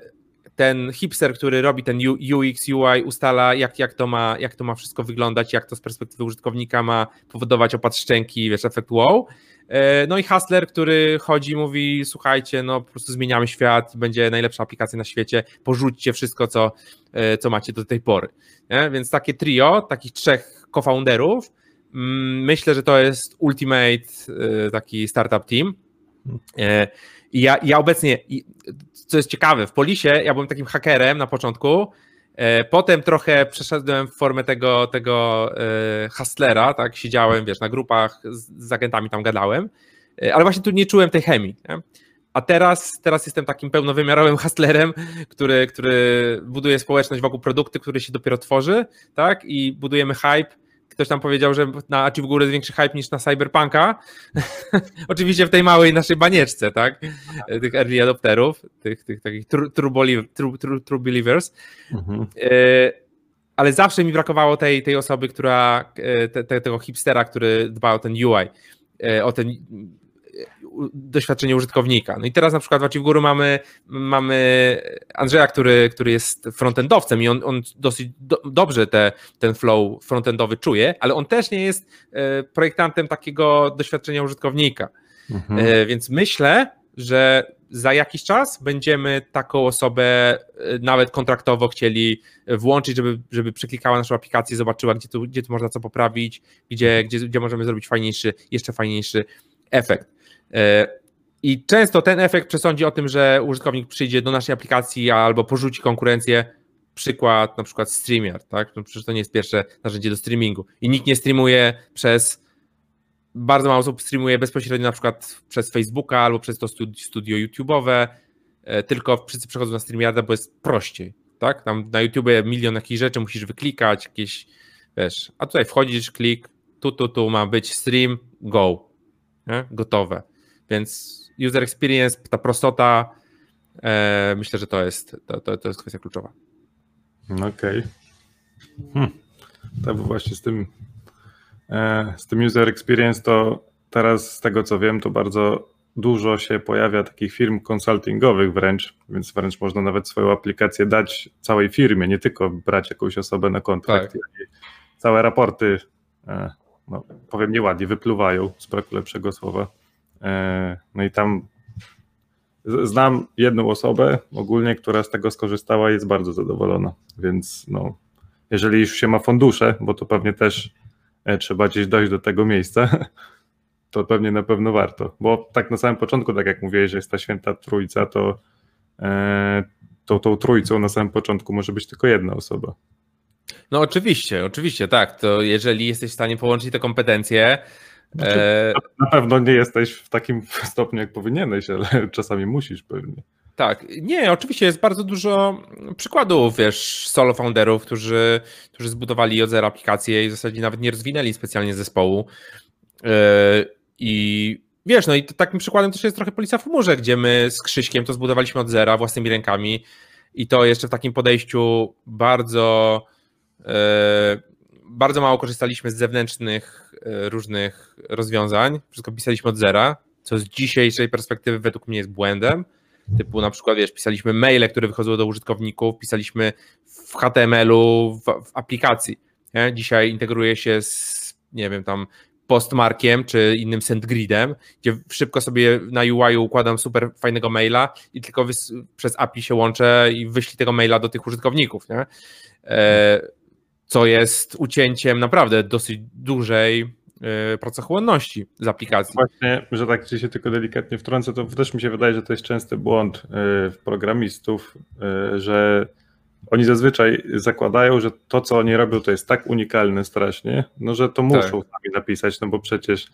ten hipster, który robi ten UX, UI, ustala, jak, jak, to ma, jak to ma wszystko wyglądać, jak to z perspektywy użytkownika ma powodować opad szczęki, wiesz, efekt wow. E, no i hustler, który chodzi i mówi, słuchajcie, no po prostu zmieniamy świat, będzie najlepsza aplikacja na świecie, porzućcie wszystko, co, e, co macie do tej pory. Nie? Więc takie trio, takich trzech co-founderów, mm, myślę, że to jest ultimate e, taki startup team. I ja, ja obecnie, co jest ciekawe, w Polisie ja byłem takim hakerem na początku, e, Potem trochę przeszedłem w formę tego, tego e, hustlera, tak? Siedziałem, wiesz, na grupach z, z agentami tam gadałem, e, ale właśnie tu nie czułem tej chemii. Nie? A teraz, teraz jestem takim pełnowymiarowym hustlerem, który, który buduje społeczność wokół produktu, który się dopiero tworzy, tak? I budujemy hype Ktoś tam powiedział, że na Achieve w ogóle jest większy hype niż na Cyberpunka. (laughs) Oczywiście w tej małej naszej banieczce, tak? Tych early adopterów, tych, tych takich true, true, true, true, true believers. Mhm. E, ale zawsze mi brakowało tej, tej osoby, która, e, te, te, tego hipstera, który dba o ten UI, e, o ten doświadczenie użytkownika. No i teraz na przykład w Achieve mamy, mamy Andrzeja, który, który jest frontendowcem i on, on dosyć do, dobrze te, ten flow frontendowy czuje, ale on też nie jest e, projektantem takiego doświadczenia użytkownika. Mhm. E, więc myślę, że za jakiś czas będziemy taką osobę e, nawet kontraktowo chcieli włączyć, żeby, żeby przeklikała naszą aplikację, zobaczyła, gdzie tu, gdzie tu można co poprawić, gdzie, gdzie, gdzie możemy zrobić fajniejszy, jeszcze fajniejszy efekt. E, I często ten efekt przesądzi o tym, że użytkownik przyjdzie do naszej aplikacji albo porzuci konkurencję. Przykład na przykład StreamYard, tak? No przecież to nie jest pierwsze narzędzie do streamingu. I nikt nie streamuje przez bardzo mało osób streamuje bezpośrednio na przykład przez Facebooka albo przez to studio YouTube'owe, e, tylko wszyscy przechodzą na StreamYarda, bo jest prościej, tak? Tam na YouTube milion jakichś rzeczy musisz wyklikać, jakieś, wiesz, a tutaj wchodzisz, klik, tu, tu, tu ma być stream, go, nie? gotowe. Więc user experience, ta prostota, e, myślę, że to jest, to, to, to jest kwestia kluczowa.
Okej. Okay. Hmm. Tak właśnie z tym E, z tym user experience to teraz z tego co wiem, to bardzo dużo się pojawia takich firm konsultingowych wręcz, więc wręcz można nawet swoją aplikację dać całej firmie, nie tylko brać jakąś osobę na kontrakt. Tak. Całe raporty, e, no, powiem nieładnie, wypluwają z braku lepszego słowa. E, no i tam znam jedną osobę ogólnie, która z tego skorzystała i jest bardzo zadowolona, więc no, jeżeli już się ma fundusze, bo to pewnie też E, trzeba gdzieś dojść do tego miejsca, (laughs) to pewnie na pewno warto. Bo tak na samym początku, tak jak mówiłeś, że jest ta święta trójca, to e, tą, tą trójcą na samym początku może być tylko jedna osoba.
No oczywiście, oczywiście, tak. To jeżeli jesteś w stanie połączyć te kompetencje.
Znaczy, e... Na pewno nie jesteś w takim (laughs) stopniu, jak powinieneś, ale (laughs) czasami musisz pewnie.
Tak, nie, oczywiście jest bardzo dużo przykładów, wiesz, solo founderów, którzy, którzy zbudowali od zera aplikację i w zasadzie nawet nie rozwinęli specjalnie zespołu. Yy, I wiesz, no i takim przykładem też jest trochę Policja w chmurze, gdzie my z Krzyśkiem to zbudowaliśmy od zera własnymi rękami i to jeszcze w takim podejściu bardzo yy, bardzo mało korzystaliśmy z zewnętrznych yy, różnych rozwiązań, wszystko pisaliśmy od zera, co z dzisiejszej perspektywy według mnie jest błędem, Typu na przykład, wiesz, pisaliśmy maile, które wychodziły do użytkowników, pisaliśmy w HTML-u, w, w aplikacji. Nie? Dzisiaj integruje się z, nie wiem, tam postmarkiem czy innym sendgridem, gdzie szybko sobie na UI układam super fajnego maila i tylko przez API się łączę i wyślij tego maila do tych użytkowników. Nie? E, co jest ucięciem naprawdę dosyć dużej E, pracochłonności z aplikacji.
Właśnie, że tak się tylko delikatnie wtrącę, to też mi się wydaje, że to jest częsty błąd w programistów, e, że oni zazwyczaj zakładają, że to, co oni robią, to jest tak unikalne strasznie, no że to muszą tak. sami napisać, no bo przecież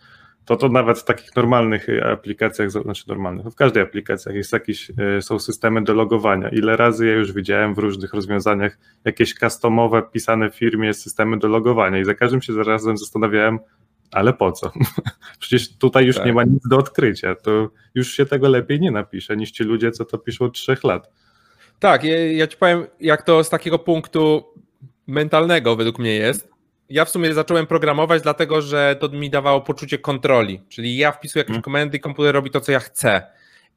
to to nawet w takich normalnych aplikacjach, znaczy normalnych, no w każdej aplikacji jest jakieś, są systemy do logowania. Ile razy ja już widziałem w różnych rozwiązaniach jakieś customowe, pisane w firmie systemy do logowania i za każdym się zarazem zastanawiałem, ale po co? (laughs) Przecież tutaj już tak. nie ma nic do odkrycia. To już się tego lepiej nie napisze niż ci ludzie, co to piszą od trzech lat.
Tak, ja, ja ci powiem, jak to z takiego punktu mentalnego według mnie jest. Ja w sumie zacząłem programować, dlatego że to mi dawało poczucie kontroli. Czyli ja wpisuję jakieś hmm. komendy, komputer robi to, co ja chcę.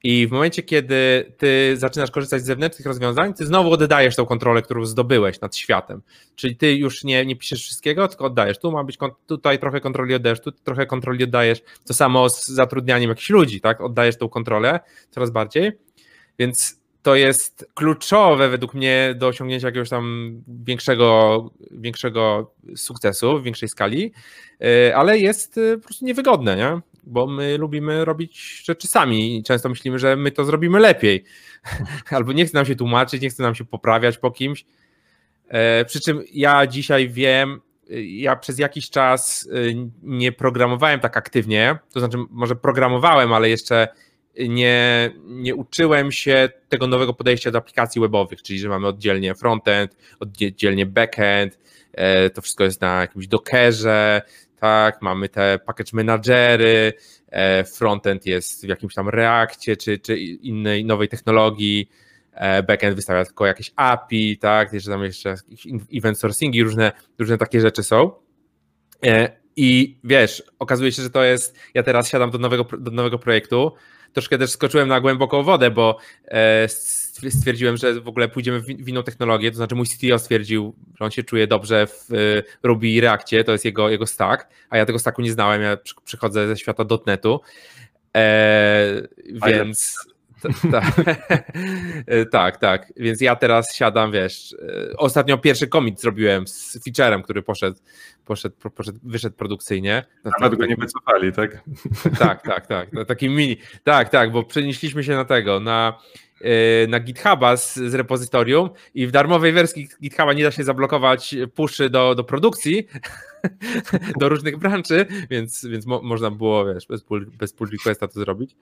I w momencie, kiedy ty zaczynasz korzystać z zewnętrznych rozwiązań, ty znowu oddajesz tą kontrolę, którą zdobyłeś nad światem. Czyli ty już nie, nie piszesz wszystkiego, tylko oddajesz. Tu ma być, tutaj trochę kontroli oddajesz, tu trochę kontroli oddajesz. To samo z zatrudnianiem jakichś ludzi, tak? Oddajesz tą kontrolę coraz bardziej. Więc to jest kluczowe według mnie do osiągnięcia jakiegoś tam większego, większego sukcesu w większej skali, e, ale jest e, po prostu niewygodne, nie? bo my lubimy robić rzeczy sami i często myślimy, że my to zrobimy lepiej. (laughs) Albo nie chce nam się tłumaczyć, nie chce nam się poprawiać po kimś. E, przy czym ja dzisiaj wiem, ja przez jakiś czas nie programowałem tak aktywnie, to znaczy może programowałem, ale jeszcze nie, nie uczyłem się tego nowego podejścia do aplikacji webowych, czyli że mamy oddzielnie frontend, oddzielnie backend, e, to wszystko jest na jakimś dockerze, tak, mamy te package managery, e, frontend jest w jakimś tam Reakcie czy, czy innej nowej technologii, e, backend wystawia tylko jakieś API, tak, jeszcze tam jeszcze event sourcingi, różne, różne takie rzeczy są. I wiesz, okazuje się, że to jest. Ja teraz siadam do nowego, do nowego projektu. Troszkę też skoczyłem na głęboką wodę, bo e, stwierdziłem, że w ogóle pójdziemy w inną technologię. To znaczy, mój CTO stwierdził, że on się czuje dobrze w e, Ruby i to jest jego, jego stack, a ja tego stacku nie znałem. Ja przychodzę ze świata .NETu. E, więc. (laughs) tak, tak. Więc ja teraz siadam, wiesz, e, ostatnio pierwszy commit zrobiłem z featurem, który poszedł, poszedł, poszedł wyszedł produkcyjnie.
Nawet go nie wycofali, (laughs) tak?
Tak, tak, tak. Taki mini. Tak, tak, bo przenieśliśmy się na tego, na e, na GitHuba z, z repozytorium i w darmowej wersji GitHuba nie da się zablokować puszy do, do produkcji, (laughs) do różnych branży, więc, więc mo, można było, wiesz, bez pull, bez pull requesta to zrobić.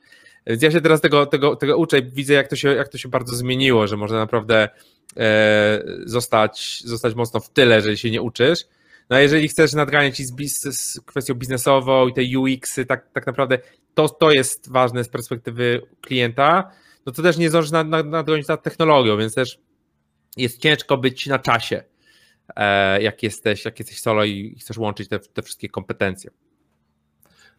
Więc ja się teraz tego, tego, tego uczę i widzę, jak to, się, jak to się bardzo zmieniło, że można naprawdę e, zostać, zostać mocno w tyle, jeżeli się nie uczysz. No jeżeli chcesz nadganiać i z, z kwestią biznesową i te UX-y, tak, tak naprawdę to, to jest ważne z perspektywy klienta, no to też nie zdążysz nad, nad, nadgonić nad technologią, więc też jest ciężko być na czasie, e, jak jesteś, jak jesteś solo i chcesz łączyć te, te wszystkie kompetencje.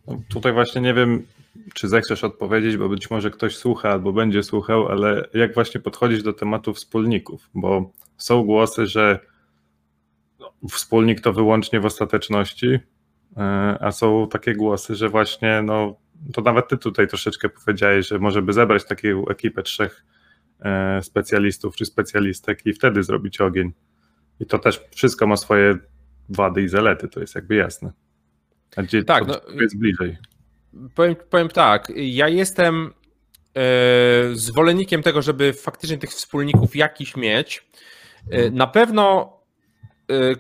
No, tutaj właśnie nie wiem, czy zechcesz odpowiedzieć, bo być może ktoś słucha albo będzie słuchał, ale jak właśnie podchodzić do tematu wspólników, bo są głosy, że wspólnik to wyłącznie w ostateczności, e, a są takie głosy, że właśnie, no to nawet ty tutaj troszeczkę powiedziałeś, że może by zebrać taką ekipę trzech e, specjalistów czy specjalistek i wtedy zrobić ogień. I to też wszystko ma swoje wady i zalety, to jest jakby jasne. A gdzie tak, no, jest bliżej?
Powiem, powiem tak, ja jestem e, zwolennikiem tego, żeby faktycznie tych wspólników jakiś mieć. E, na pewno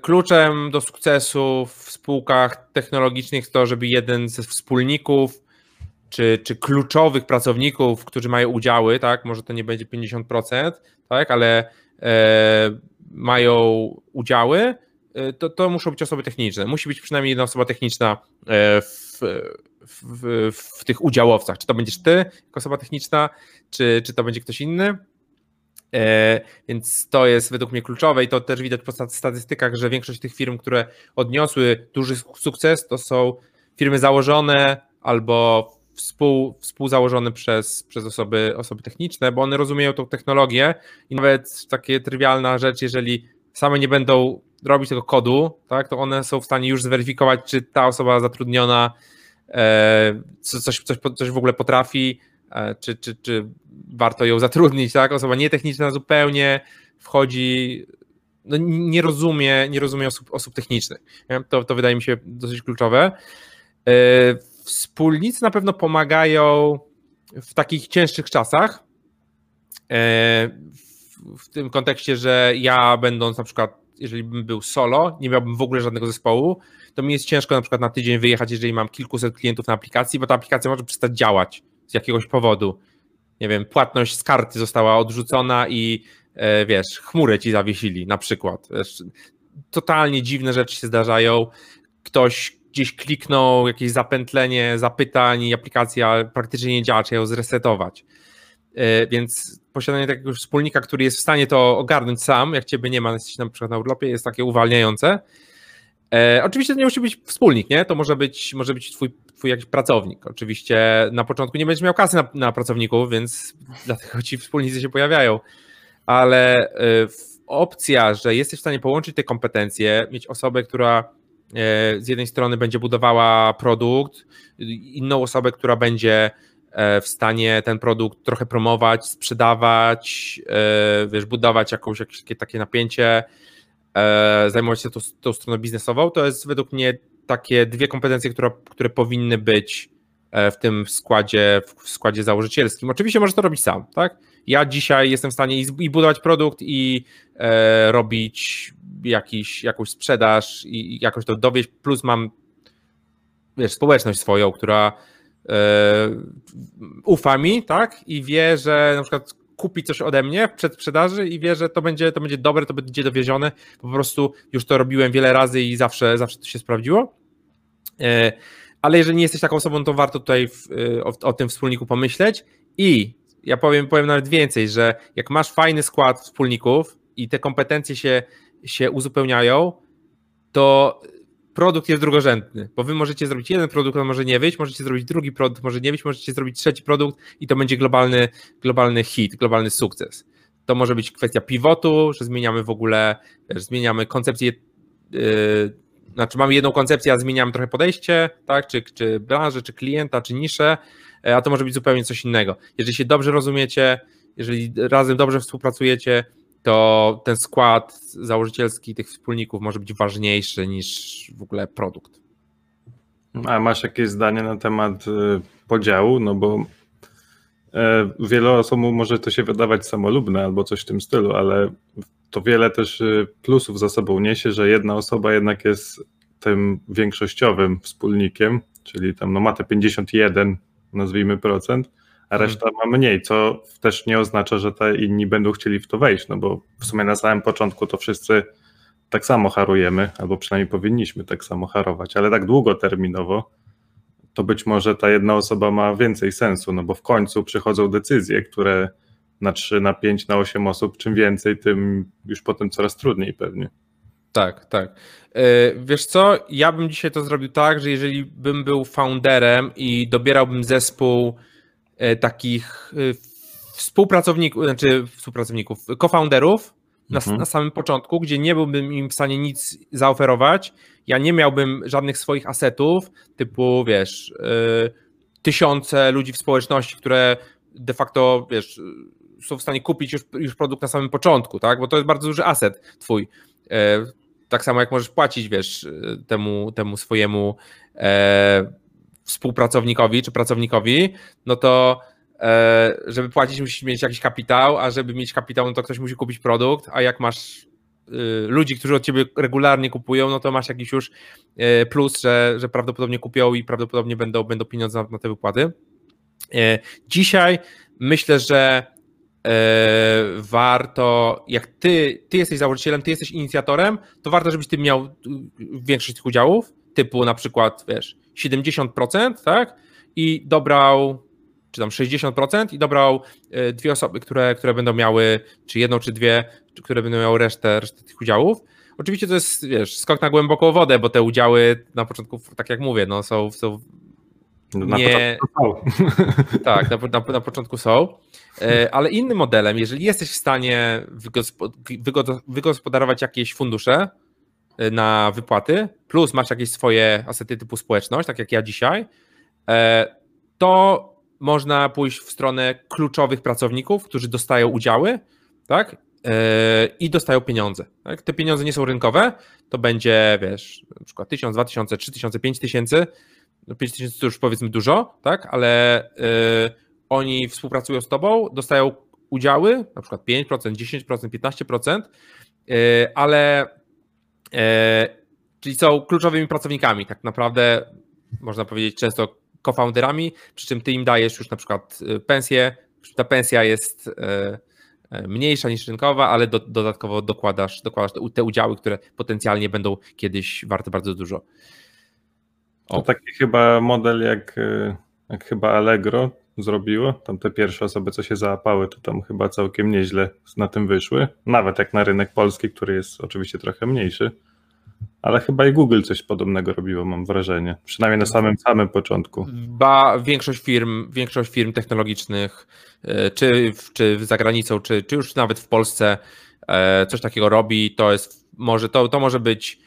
kluczem do sukcesu w spółkach technologicznych jest to, żeby jeden ze wspólników czy, czy kluczowych pracowników, którzy mają udziały, tak, może to nie będzie 50%, tak, ale e, mają udziały, e, to, to muszą być osoby techniczne. Musi być przynajmniej jedna osoba techniczna e, w, w, w, tych udziałowcach. Czy to będziesz ty jako osoba techniczna, czy, czy to będzie ktoś inny. E, więc to jest według mnie kluczowe i to też widać po statystykach, że większość tych firm, które odniosły duży sukces, to są firmy założone albo współ, współzałożony przez, przez osoby, osoby techniczne, bo one rozumieją tą technologię i nawet takie trywialna rzecz, jeżeli same nie będą robić tego kodu, tak, to one są w stanie już zweryfikować, czy ta osoba zatrudniona e, coś, coś, coś w ogóle potrafi, czy, czy, czy warto ją zatrudnić, tak? Osoba nietechniczna zupełnie wchodzi, no nie rozumie, nie rozumie osób, osób technicznych. To, to wydaje mi się dosyć kluczowe. E, wspólnicy na pewno pomagają w takich cięższych czasach. E, w tym kontekście, że ja będąc na przykład, jeżeli bym był solo, nie miałbym w ogóle żadnego zespołu, to mi jest ciężko na przykład na tydzień wyjechać, jeżeli mam kilkuset klientów na aplikacji, bo ta aplikacja może przestać działać z jakiegoś powodu. Nie wiem, płatność z karty została odrzucona i e, wiesz, chmurę ci zawiesili na przykład. Totalnie dziwne rzeczy się zdarzają. Ktoś gdzieś kliknął, jakieś zapętlenie zapytań i aplikacja praktycznie nie działa, trzeba ją zresetować. E, więc posiadanie takiego wspólnika, który jest w stanie to ogarnąć sam, jak ciebie nie ma, jesteś na przykład na urlopie, jest takie uwalniające. E, oczywiście to nie musi być wspólnik, nie? To może być, może być twój, twój jakiś pracownik. Oczywiście na początku nie będziesz miał kasy na, na pracowników, więc dlatego ci wspólnicy się pojawiają. Ale e, opcja, że jesteś w stanie połączyć te kompetencje, mieć osobę, która E, z jednej strony będzie budowała produkt, inną osobę, która będzie e, w stanie ten produkt trochę promować, sprzedawać, e, wiesz, budować jakąś, jakieś takie napięcie, zajmować się tą, tą stroną biznesową, to jest według mnie takie dwie kompetencje, które, które powinny być w tym składzie, w składzie założycielskim. Oczywiście możesz to robić sam, tak? Ja dzisiaj jestem w stanie i budować produkt, i robić jakiś, jakąś sprzedaż i jakoś to dowieść, plus mam wiesz, społeczność swoją, która e, ufa mi, tak, i wie, że na przykład kupi coś ode mnie przed sprzedaży i wie, że to będzie, to będzie dobre, to będzie dowiezione, po prostu już to robiłem wiele razy i zawsze, zawsze to się sprawdziło. E, ale jeżeli nie jesteś taką osobą, to warto tutaj w, e, o, o, tym wspólniku pomyśleć i ja powiem, powiem nawet więcej, że jak masz fajny skład wspólników i te kompetencje się się uzupełniają, to produkt jest drugorzędny, bo wy możecie zrobić jeden produkt, on może nie wyjść, możecie zrobić drugi produkt, może nie wyjść, możecie zrobić trzeci produkt i to będzie globalny, globalny hit, globalny sukces. To może być kwestia pivotu, że zmieniamy w ogóle, wiesz, zmieniamy koncepcję, yy, znaczy mamy jedną koncepcję, a zmieniamy trochę podejście, tak, czy, czy branżę, czy klienta, czy niszę, a to może być zupełnie coś innego. Jeżeli się dobrze rozumiecie, jeżeli razem dobrze współpracujecie, to ten skład założycielski tych wspólników może być ważniejszy niż w ogóle produkt.
A masz jakieś zdanie na temat y, podziału? No bo e, wielu osobom może to się wydawać samolubne albo coś w tym stylu, ale to wiele też y, plusów za sobą niesie, że jedna osoba jednak jest tym większościowym wspólnikiem, czyli tam no ma te 51 nazwijmy procent, a mhm. reszta hmm. ma mniej, co też nie oznacza, że te inni będą chcieli w to wejść, no bo w sumie na samym początku to wszyscy tak samo harujemy, albo przynajmniej powinniśmy tak samo harować, ale tak długoterminowo to być może ta jedna osoba ma więcej sensu, no bo w końcu przychodzą decyzje, które na 3, na 5, na 8 osób, czym więcej, tym już potem coraz trudniej pewnie.
Tak, tak. E, wiesz co, ja bym dzisiaj to zrobił tak, że jeżeli bym był founderem i dobierałbym zespół takich e, współpracowników, znaczy współpracowników, co-founderów na, mhm. na, samym początku, gdzie nie byłbym im w stanie nic zaoferować. Ja nie miałbym żadnych swoich asetów, typu wiesz, yy, tysiące ludzi w społeczności, które de facto wiesz, są w stanie kupić już, już produkt na samym początku, tak? Bo to jest bardzo duży aset twój. Yy, tak samo jak możesz płacić, wiesz, temu, temu swojemu yy, współpracownikowi czy pracownikowi, no to e, żeby płacić musisz mieć jakiś kapitał, a żeby mieć kapitał, no to ktoś musi kupić produkt, a jak masz y, ludzi, którzy od ciebie regularnie kupują, no to masz jakiś już e, plus, że, że prawdopodobnie kupią i prawdopodobnie będą, będą pieniądze na, na te wypłaty. E, dzisiaj myślę, że warto, jak ty, ty jesteś założycielem, ty jesteś inicjatorem, to warto, żebyś ty miał większość tych udziałów, typu na przykład, wiesz, 70%, tak? I dobrał, czy tam 60% i dobrał e, dwie osoby, które, które będą miały, czy jedną, czy dwie, które będą miały resztę, resztę tych udziałów. Oczywiście to jest, wiesz, skok na głęboką wodę, bo te udziały na początku, tak jak mówię, no są, są
na nie... początku
są. (laughs) Tak, na, na, na, początku są. E, ale innym modelem, jeżeli jesteś w stanie wygospodarować jakieś fundusze, na wypłaty, plus masz jakieś swoje asety typu społeczność, tak jak ja dzisiaj, e, to można pójść w stronę kluczowych pracowników, którzy dostają udziały, tak? E, I dostają pieniądze. Tak? Te pieniądze nie są rynkowe, to będzie, wiesz, na przykład 1000, 2000, 3000, 5000. No 5000 to już powiedzmy dużo, tak? Ale e, oni współpracują z tobą, dostają udziały, na przykład 5%, 10%, 15%, ale czyli są kluczowymi pracownikami, tak naprawdę można powiedzieć często co-founderami, przy czym ty im dajesz już na przykład e, pensję, ta pensja jest e, mniejsza niż rynkowa, ale do, dodatkowo dokładasz, dokładasz te udziały, które potencjalnie będą kiedyś warte bardzo dużo.
O. To taki chyba model jak, jak chyba Allegro zrobiło. Tam te pierwsze osoby, co się załapały, to tam chyba całkiem nieźle na tym wyszły. Nawet jak na rynek polski, który jest oczywiście trochę mniejszy. Ale chyba i Google coś podobnego robiło, mam wrażenie. Przynajmniej na samym samym początku.
Ba, większość firm, większość firm technologicznych, e, czy, czy za granicą, czy, czy już nawet w Polsce e, coś takiego robi, to jest może to, to może być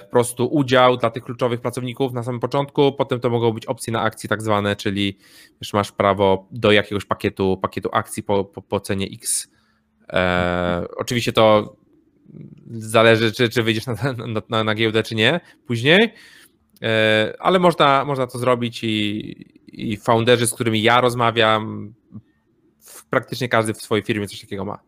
po prostu udział dla tych kluczowych pracowników na samym początku, potem to mogą być opcje na akcji tak zwane, czyli już masz prawo do jakiegoś pakietu, pakietu akcji po, po, po cenie X. E, oczywiście to zależy, czy, czy wyjdziesz na, na, na, na giełdę, czy nie później, e, ale można, można to zrobić i, i founderzy, z którymi ja rozmawiam, praktycznie każdy w swojej firmie coś takiego ma.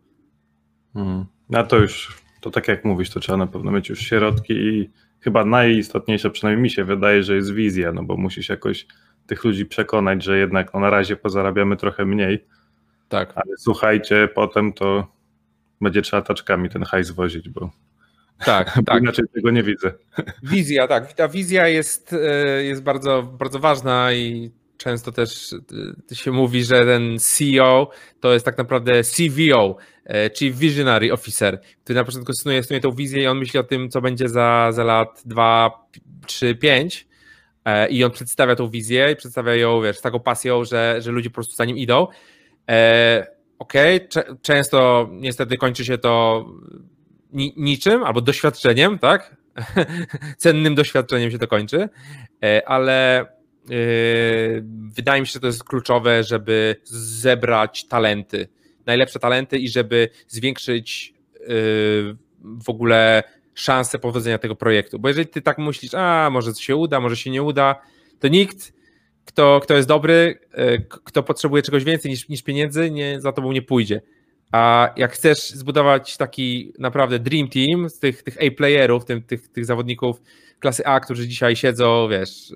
Hmm. No to już, to tak jak mówisz, to trzeba na pewno mieć już środki i chyba najistotniejsze, przynajmniej mi się wydaje, że jest wizja, no bo musisz jakoś tych ludzi przekonać, że jednak no na razie pozarabiamy trochę mniej. Tak. Ale słuchajcie, potem to będzie trzeba taczkami ten hajs wozić, bo tak, (laughs) tak. inaczej tego nie widzę.
Wizja, tak. Ta wizja jest, e, jest bardzo, bardzo ważna i często też się mówi, że ten CEO to jest tak naprawdę CVO, Chief Visionary Officer, który na początku snuje, snuje tą wizję i on myśli o tym, co będzie za, za lat 2, 3, 5 i on przedstawia tą wizję i przedstawia ją, wiesz, z taką pasją, że, że ludzie po prostu za nim idą. Okej, okay. często niestety kończy się to niczym albo doświadczeniem, tak? (laughs) Cennym doświadczeniem się to kończy, e, ale e, wydaje mi się, że to jest kluczowe, żeby zebrać talenty, najlepsze talenty i żeby zwiększyć e, w ogóle szanse powodzenia tego projektu. Bo jeżeli ty tak myślisz, a może się uda, może się nie uda, to nikt, kto, kto jest dobry, kto potrzebuje czegoś więcej niż, niż pieniędzy, nie, za tobą nie pójdzie. A jak chcesz zbudować taki naprawdę dream team z tych, tych A-playerów, tych, tych, tych zawodników klasy A, którzy dzisiaj siedzą, wiesz,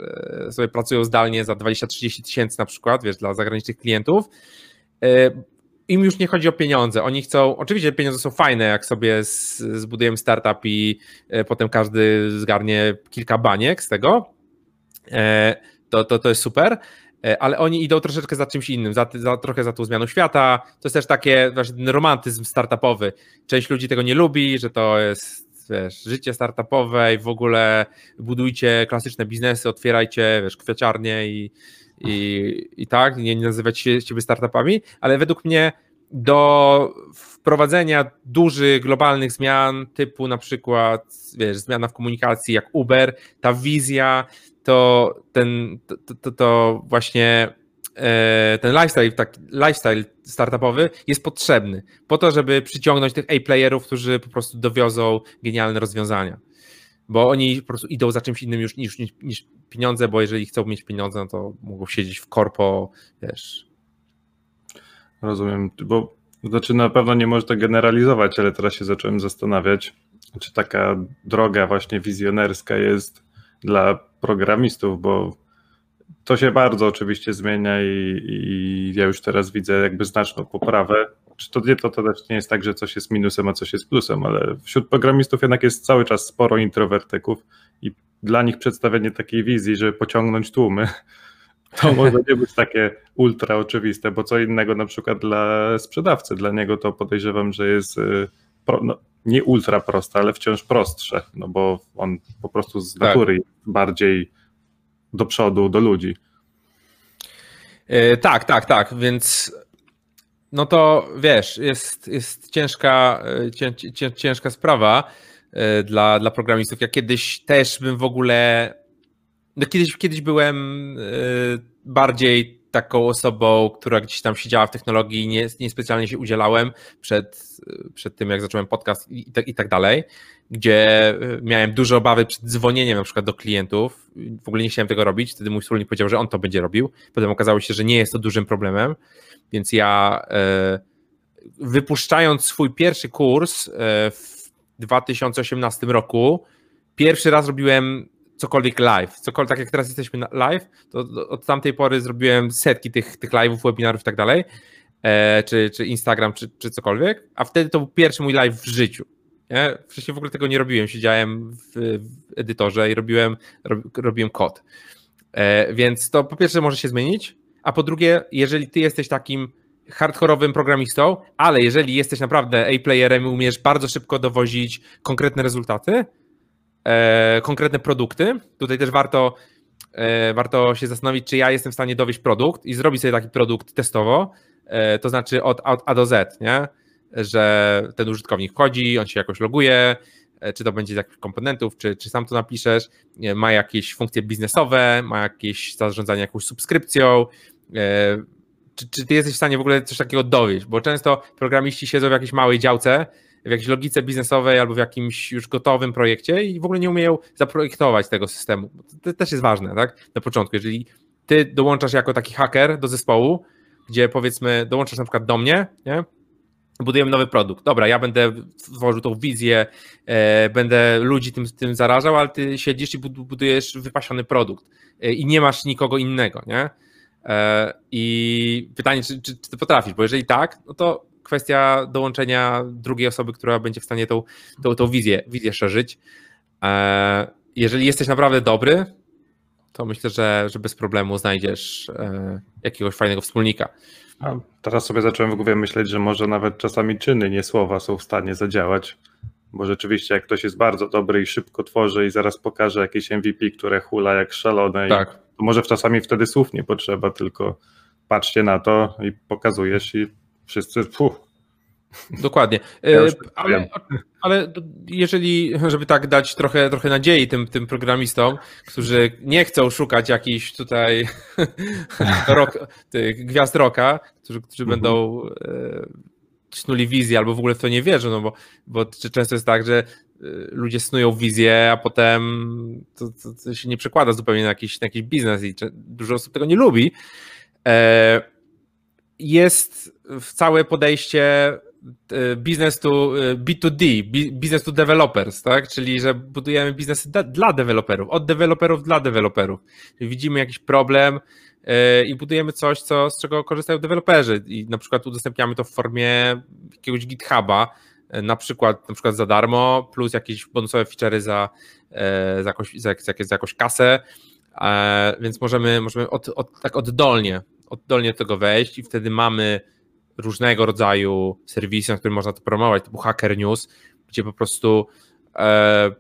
e, sobie pracują zdalnie za 20-30 tysięcy na przykład, wiesz, dla zagranicznych klientów, im już nie chodzi o pieniądze. Oni chcą, oczywiście pieniądze są fajne, jak sobie zbudujemy startup i e, potem każdy zgarnie kilka baniek z tego, to, to, to jest super, E, ale oni idą troszeczkę za czymś innym, za, za, trochę za tą zmianą świata. To jest też takie właśnie ten romantyzm startupowy. Część ludzi tego nie lubi, że to jest wiesz, życie startupowe i w ogóle budujcie klasyczne biznesy, otwierajcie wiesz, kwiaciarnie i, i, i tak, nie, nie nazywać się siebie startupami, ale według mnie do wprowadzenia dużych, globalnych zmian, typu na przykład wiesz, zmiana w komunikacji jak Uber, ta wizja, to ten, to, to, to właśnie e, ten lifestyle, tak, lifestyle startupowy jest potrzebny po to, żeby przyciągnąć tych A-playerów, którzy po prostu dowiozą genialne rozwiązania. Bo oni po prostu idą za czymś innym już niż, niż, niż pieniądze, bo jeżeli chcą mieć pieniądze, no to mogą siedzieć w korpo, wiesz.
Rozumiem, bo znaczy na pewno nie można generalizować, ale teraz się zacząłem zastanawiać, czy taka droga właśnie wizjonerska jest dla programistów, bo to się bardzo oczywiście zmienia i, i, ja już teraz widzę jakby znaczną poprawę. Czy to nie to, to też nie jest tak, że coś jest minusem, a coś jest plusem, ale wśród programistów jednak jest cały czas sporo introwertyków i dla nich przedstawienie takiej wizji, żeby pociągnąć tłumy, (laughs) to może nie być takie ultra oczywiste, bo co innego na przykład dla sprzedawcy, dla niego to podejrzewam, że jest y, pro, no, nie ultra proste, ale wciąż prostsze, no bo on po prostu z tak. natury tak. bardziej do przodu, do ludzi.
Yy, tak, tak, tak, więc no to wiesz, jest, jest ciężka, e, cię, cię, ciężka sprawa yy, dla, dla programistów. Ja kiedyś też bym w ogóle, no kiedyś, kiedyś byłem bardziej taką osobą, która gdzieś tam siedziała w technologii, nie, niespecjalnie się udzielałem przed, przed tym, jak zacząłem podcast i, tak, i tak dalej, gdzie e, miałem duże obawy przed dzwonieniem na przykład do klientów. W ogóle nie chciałem tego robić. Wtedy mój wspólnik powiedział, że on to będzie robił. Potem okazało się, że nie jest to dużym problemem, więc ja e, wypuszczając swój pierwszy kurs e, w 2018 roku, pierwszy raz robiłem cokolwiek live, cokolwiek, tak jak teraz jesteśmy live, to od tamtej pory zrobiłem setki tych, tych live'ów, webinarów i tak dalej, e, czy, czy Instagram, czy, czy cokolwiek, a wtedy to był pierwszy mój live w życiu. Nie? Wcześniej w ogóle tego nie robiłem, siedziałem w, w edytorze i robiłem, rob, robiłem kod. E, więc to po pierwsze może się zmienić, a po drugie, jeżeli ty jesteś takim hardkorowym programistą, ale jeżeli jesteś naprawdę A-playerem i umiesz bardzo szybko dowozić konkretne rezultaty, e, konkretne produkty. Tutaj też warto, e, warto się zastanowić, czy ja jestem w stanie dowieść produkt i zrobić sobie taki produkt testowo, e, to znaczy od, od A do Z, nie? że ten użytkownik wchodzi, on się jakoś loguje, e, czy to będzie z jakichś komponentów, czy, czy sam to napiszesz, ma jakieś funkcje biznesowe, ma jakieś zarządzanie jakąś subskrypcją, e, czy, czy ty jesteś w stanie w ogóle coś takiego dowieść, bo często programiści siedzą w jakiejś małej działce, w jakiejś logice biznesowej albo w jakimś już gotowym projekcie i w ogóle nie umieją zaprojektować tego systemu. To też jest ważne, tak? Na początku, jeżeli ty dołączasz jako taki haker do zespołu, gdzie powiedzmy dołączasz na przykład do mnie, nie? budujemy nowy produkt. Dobra, ja będę tworzył tą wizję, e, będę ludzi tym, tym zarażał, ale ty siedzisz i budujesz wypasiony produkt e, i nie masz nikogo innego, nie? E, I pytanie, czy, czy, czy ty potrafisz, bo jeżeli tak, no to kwestia dołączenia drugiej osoby, która będzie w stanie tą, tą, tą wizję, wizję szerzyć. E, jeżeli jesteś naprawdę dobry, to myślę, że, że bez problemu znajdziesz jakiegoś fajnego wspólnika.
A teraz sobie zacząłem w głowie myśleć, że może nawet czasami czyny, nie słowa są w stanie zadziałać, bo rzeczywiście jak ktoś jest bardzo dobry i szybko tworzy i zaraz pokaże jakieś MVP, które hula jak szalone, tak. to może czasami wtedy słów nie potrzeba, tylko patrzcie na to i pokazujesz i wszyscy puh,
Dokładnie. Ja e, ale, ale, jeżeli, żeby tak dać trochę, trochę nadziei tym, tym programistom, którzy nie chcą szukać jakichś tutaj (laughs) rock, tych gwiazd roka, którzy, którzy mhm. będą e, snuli wizję albo w ogóle w to nie wierzą, no bo, bo często jest tak, że e, ludzie snują wizję, a potem to, to, to się nie przekłada zupełnie na jakiś, na jakiś biznes i dużo osób tego nie lubi. Jest w całe podejście E, biznes to e, B2D, business to developers, tak? Czyli, że budujemy biznesy dla deweloperów, od deweloperów dla deweloperów. Widzimy jakiś problem e, i budujemy coś, co, z czego korzystają deweloperzy i na przykład udostępniamy to w formie jakiegoś GitHuba, na przykład, na przykład za darmo, plus jakieś bonusowe feature'y za, za, jakąś, za, za jakąś kasę, więc możemy, możemy od, od, tak oddolnie, oddolnie do tego wejść i wtedy mamy różnego rodzaju serwisy, na którym można to promować, typu Hacker News, gdzie po prostu e,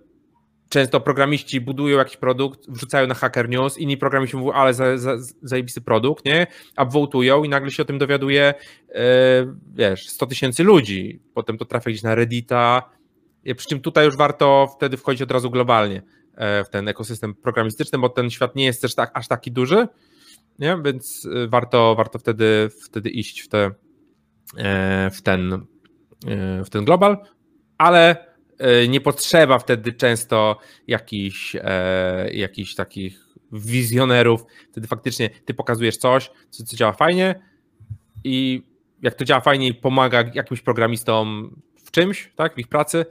często programiści budują jakiś produkt, wrzucają na Hacker News, inni programiści mówią, ale za, za, zajebisty produkt, nie? Upvotują i nagle się o tym dowiaduje, e, wiesz, 100 tysięcy ludzi. Potem to trafia gdzieś na Reddita, przy czym tutaj już warto wtedy wchodzić od razu globalnie e, w ten ekosystem programistyczny, bo ten świat nie jest też tak, aż taki duży, nie? więc e, warto, warto wtedy, wtedy iść w te, E, w ten, e, w ten global, ale e, nie potrzeba wtedy często jakichś, jakichś takich wizjonerów. Wtedy faktycznie ty pokazujesz coś, co, co działa fajnie i jak to działa fajnie pomaga jakimś programistom w czymś, tak, w ich pracy,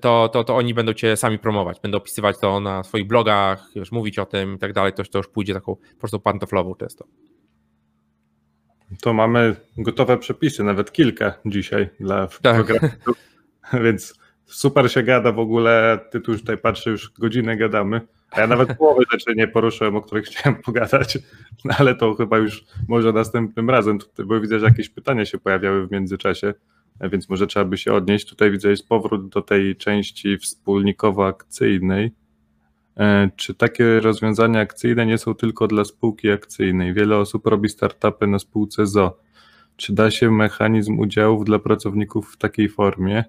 to, to, to oni będą cię sami promować, będą opisywać to na swoich blogach, już mówić o tym i tak dalej, to, to już pójdzie taką po prostu pantoflową często.
To mamy gotowe przepisy, nawet kilka dzisiaj dla tak. (laughs) więc super się gada w ogóle. Ty tu już tutaj patrzę, już godzinę gadamy. A ja nawet połowy rzeczy nie poruszyłem, o których (laughs) chciałem pogadać, no ale to chyba już może następnym razem, bo widzę, że jakieś pytania się pojawiały w międzyczasie, więc może trzeba by się odnieść. Tutaj widzę jest powrót do tej części wspólnikowo-akcyjnej. E, czy takie rozwiązania akcyjne nie są tylko dla spółki akcyjnej? Wiele osób robi startupy na spółce ZO. Czy da się mechanizm udziałów dla pracowników w takiej formie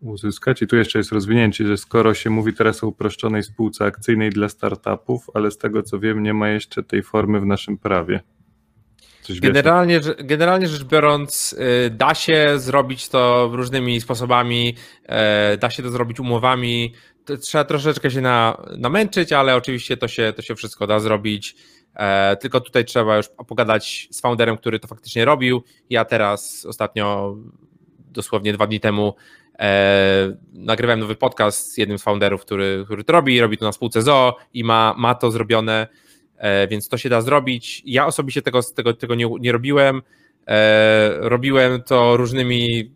uzyskać? I tu jeszcze jest rozwinięcie, że skoro się mówi teraz o uproszczonej spółce akcyjnej dla startupów, ale z tego co wiem, nie ma jeszcze tej formy w naszym prawie.
Generalnie, generalnie rzecz biorąc, y, da się zrobić to różnymi sposobami, y, da się to zrobić umowami, trzeba troszeczkę się na, namęczyć, ale oczywiście to się, to się wszystko da zrobić. E, tylko tutaj trzeba już pogadać z founderem, który to faktycznie robił. Ja teraz ostatnio, dosłownie dwa dni temu, e, nagrywałem nowy podcast z jednym z founderów, który, który to robi, robi to na spółce ZO i ma, ma to zrobione, więc to się da zrobić. Ja osobiście tego, tego, tego nie, nie robiłem. E, robiłem to różnymi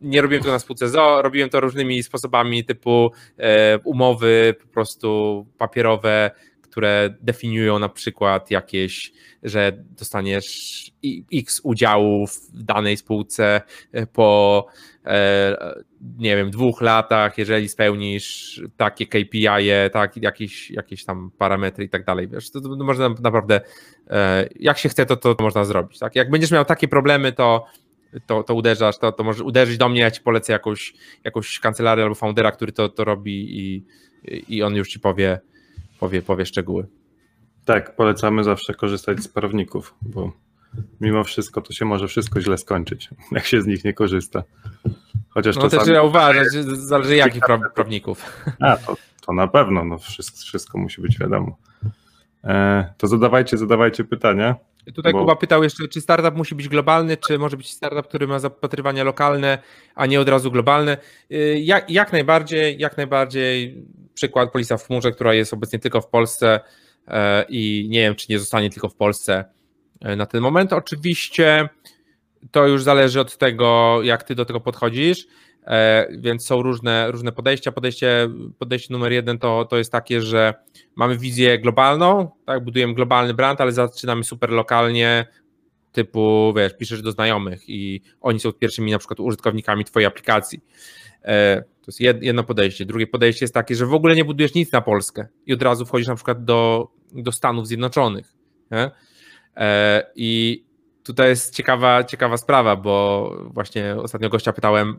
nie robiłem tego na spółce ZO, robiłem to różnymi sposobami typu e, umowy po prostu papierowe, które definiują na przykład jakieś, że dostaniesz x udziałów w danej spółce e, po e, nie wiem, dwóch latach, jeżeli spełnisz takie KPI, tak, jakieś, jakieś tam parametry i tak dalej, wiesz, to, to można naprawdę, jak się chce, to, to można zrobić, tak, jak będziesz miał takie problemy, to to, to uderzasz, to, to uderzyć do mnie, ja ci polecę jakąś, jakąś kancelarię albo foundera, który to, to robi i, i on już ci powie, powie, powie szczegóły.
Tak, polecamy zawsze korzystać z prawników, bo mimo wszystko to się może wszystko źle skończyć, (laughs) jak się z nich nie korzysta.
Chociaż no czasami... też trzeba uważać, zależy jakich prawników.
A, to, to na pewno, no wszystko, wszystko musi być wiadomo. E, to zadawajcie, zadawajcie pytania.
Tutaj Bo... Kuba pytał jeszcze, czy startup musi być globalny, czy może być startup, który ma zapatrywania lokalne, a nie od razu globalne. Y, jak, jak najbardziej, jak najbardziej przykład Polisa w chmurze, która jest obecnie tylko w Polsce e, i nie wiem, czy nie zostanie tylko w Polsce e, na ten moment. Oczywiście to już zależy od tego, jak ty do tego podchodzisz. E, więc są różne, różne podejścia. Podejście, podejście numer jeden to, to jest takie, że mamy wizję globalną, tak, budujemy globalny brand, ale zaczynamy super lokalnie, typu, wiesz, piszesz do znajomych i oni są pierwszymi na przykład użytkownikami twojej aplikacji. E, to jest jedno podejście. Drugie podejście jest takie, że w ogóle nie budujesz nic na Polskę i od razu wchodzisz na przykład do, do Stanów Zjednoczonych. Nie? E, I tutaj jest ciekawa, ciekawa sprawa, bo właśnie ostatnio gościa pytałem,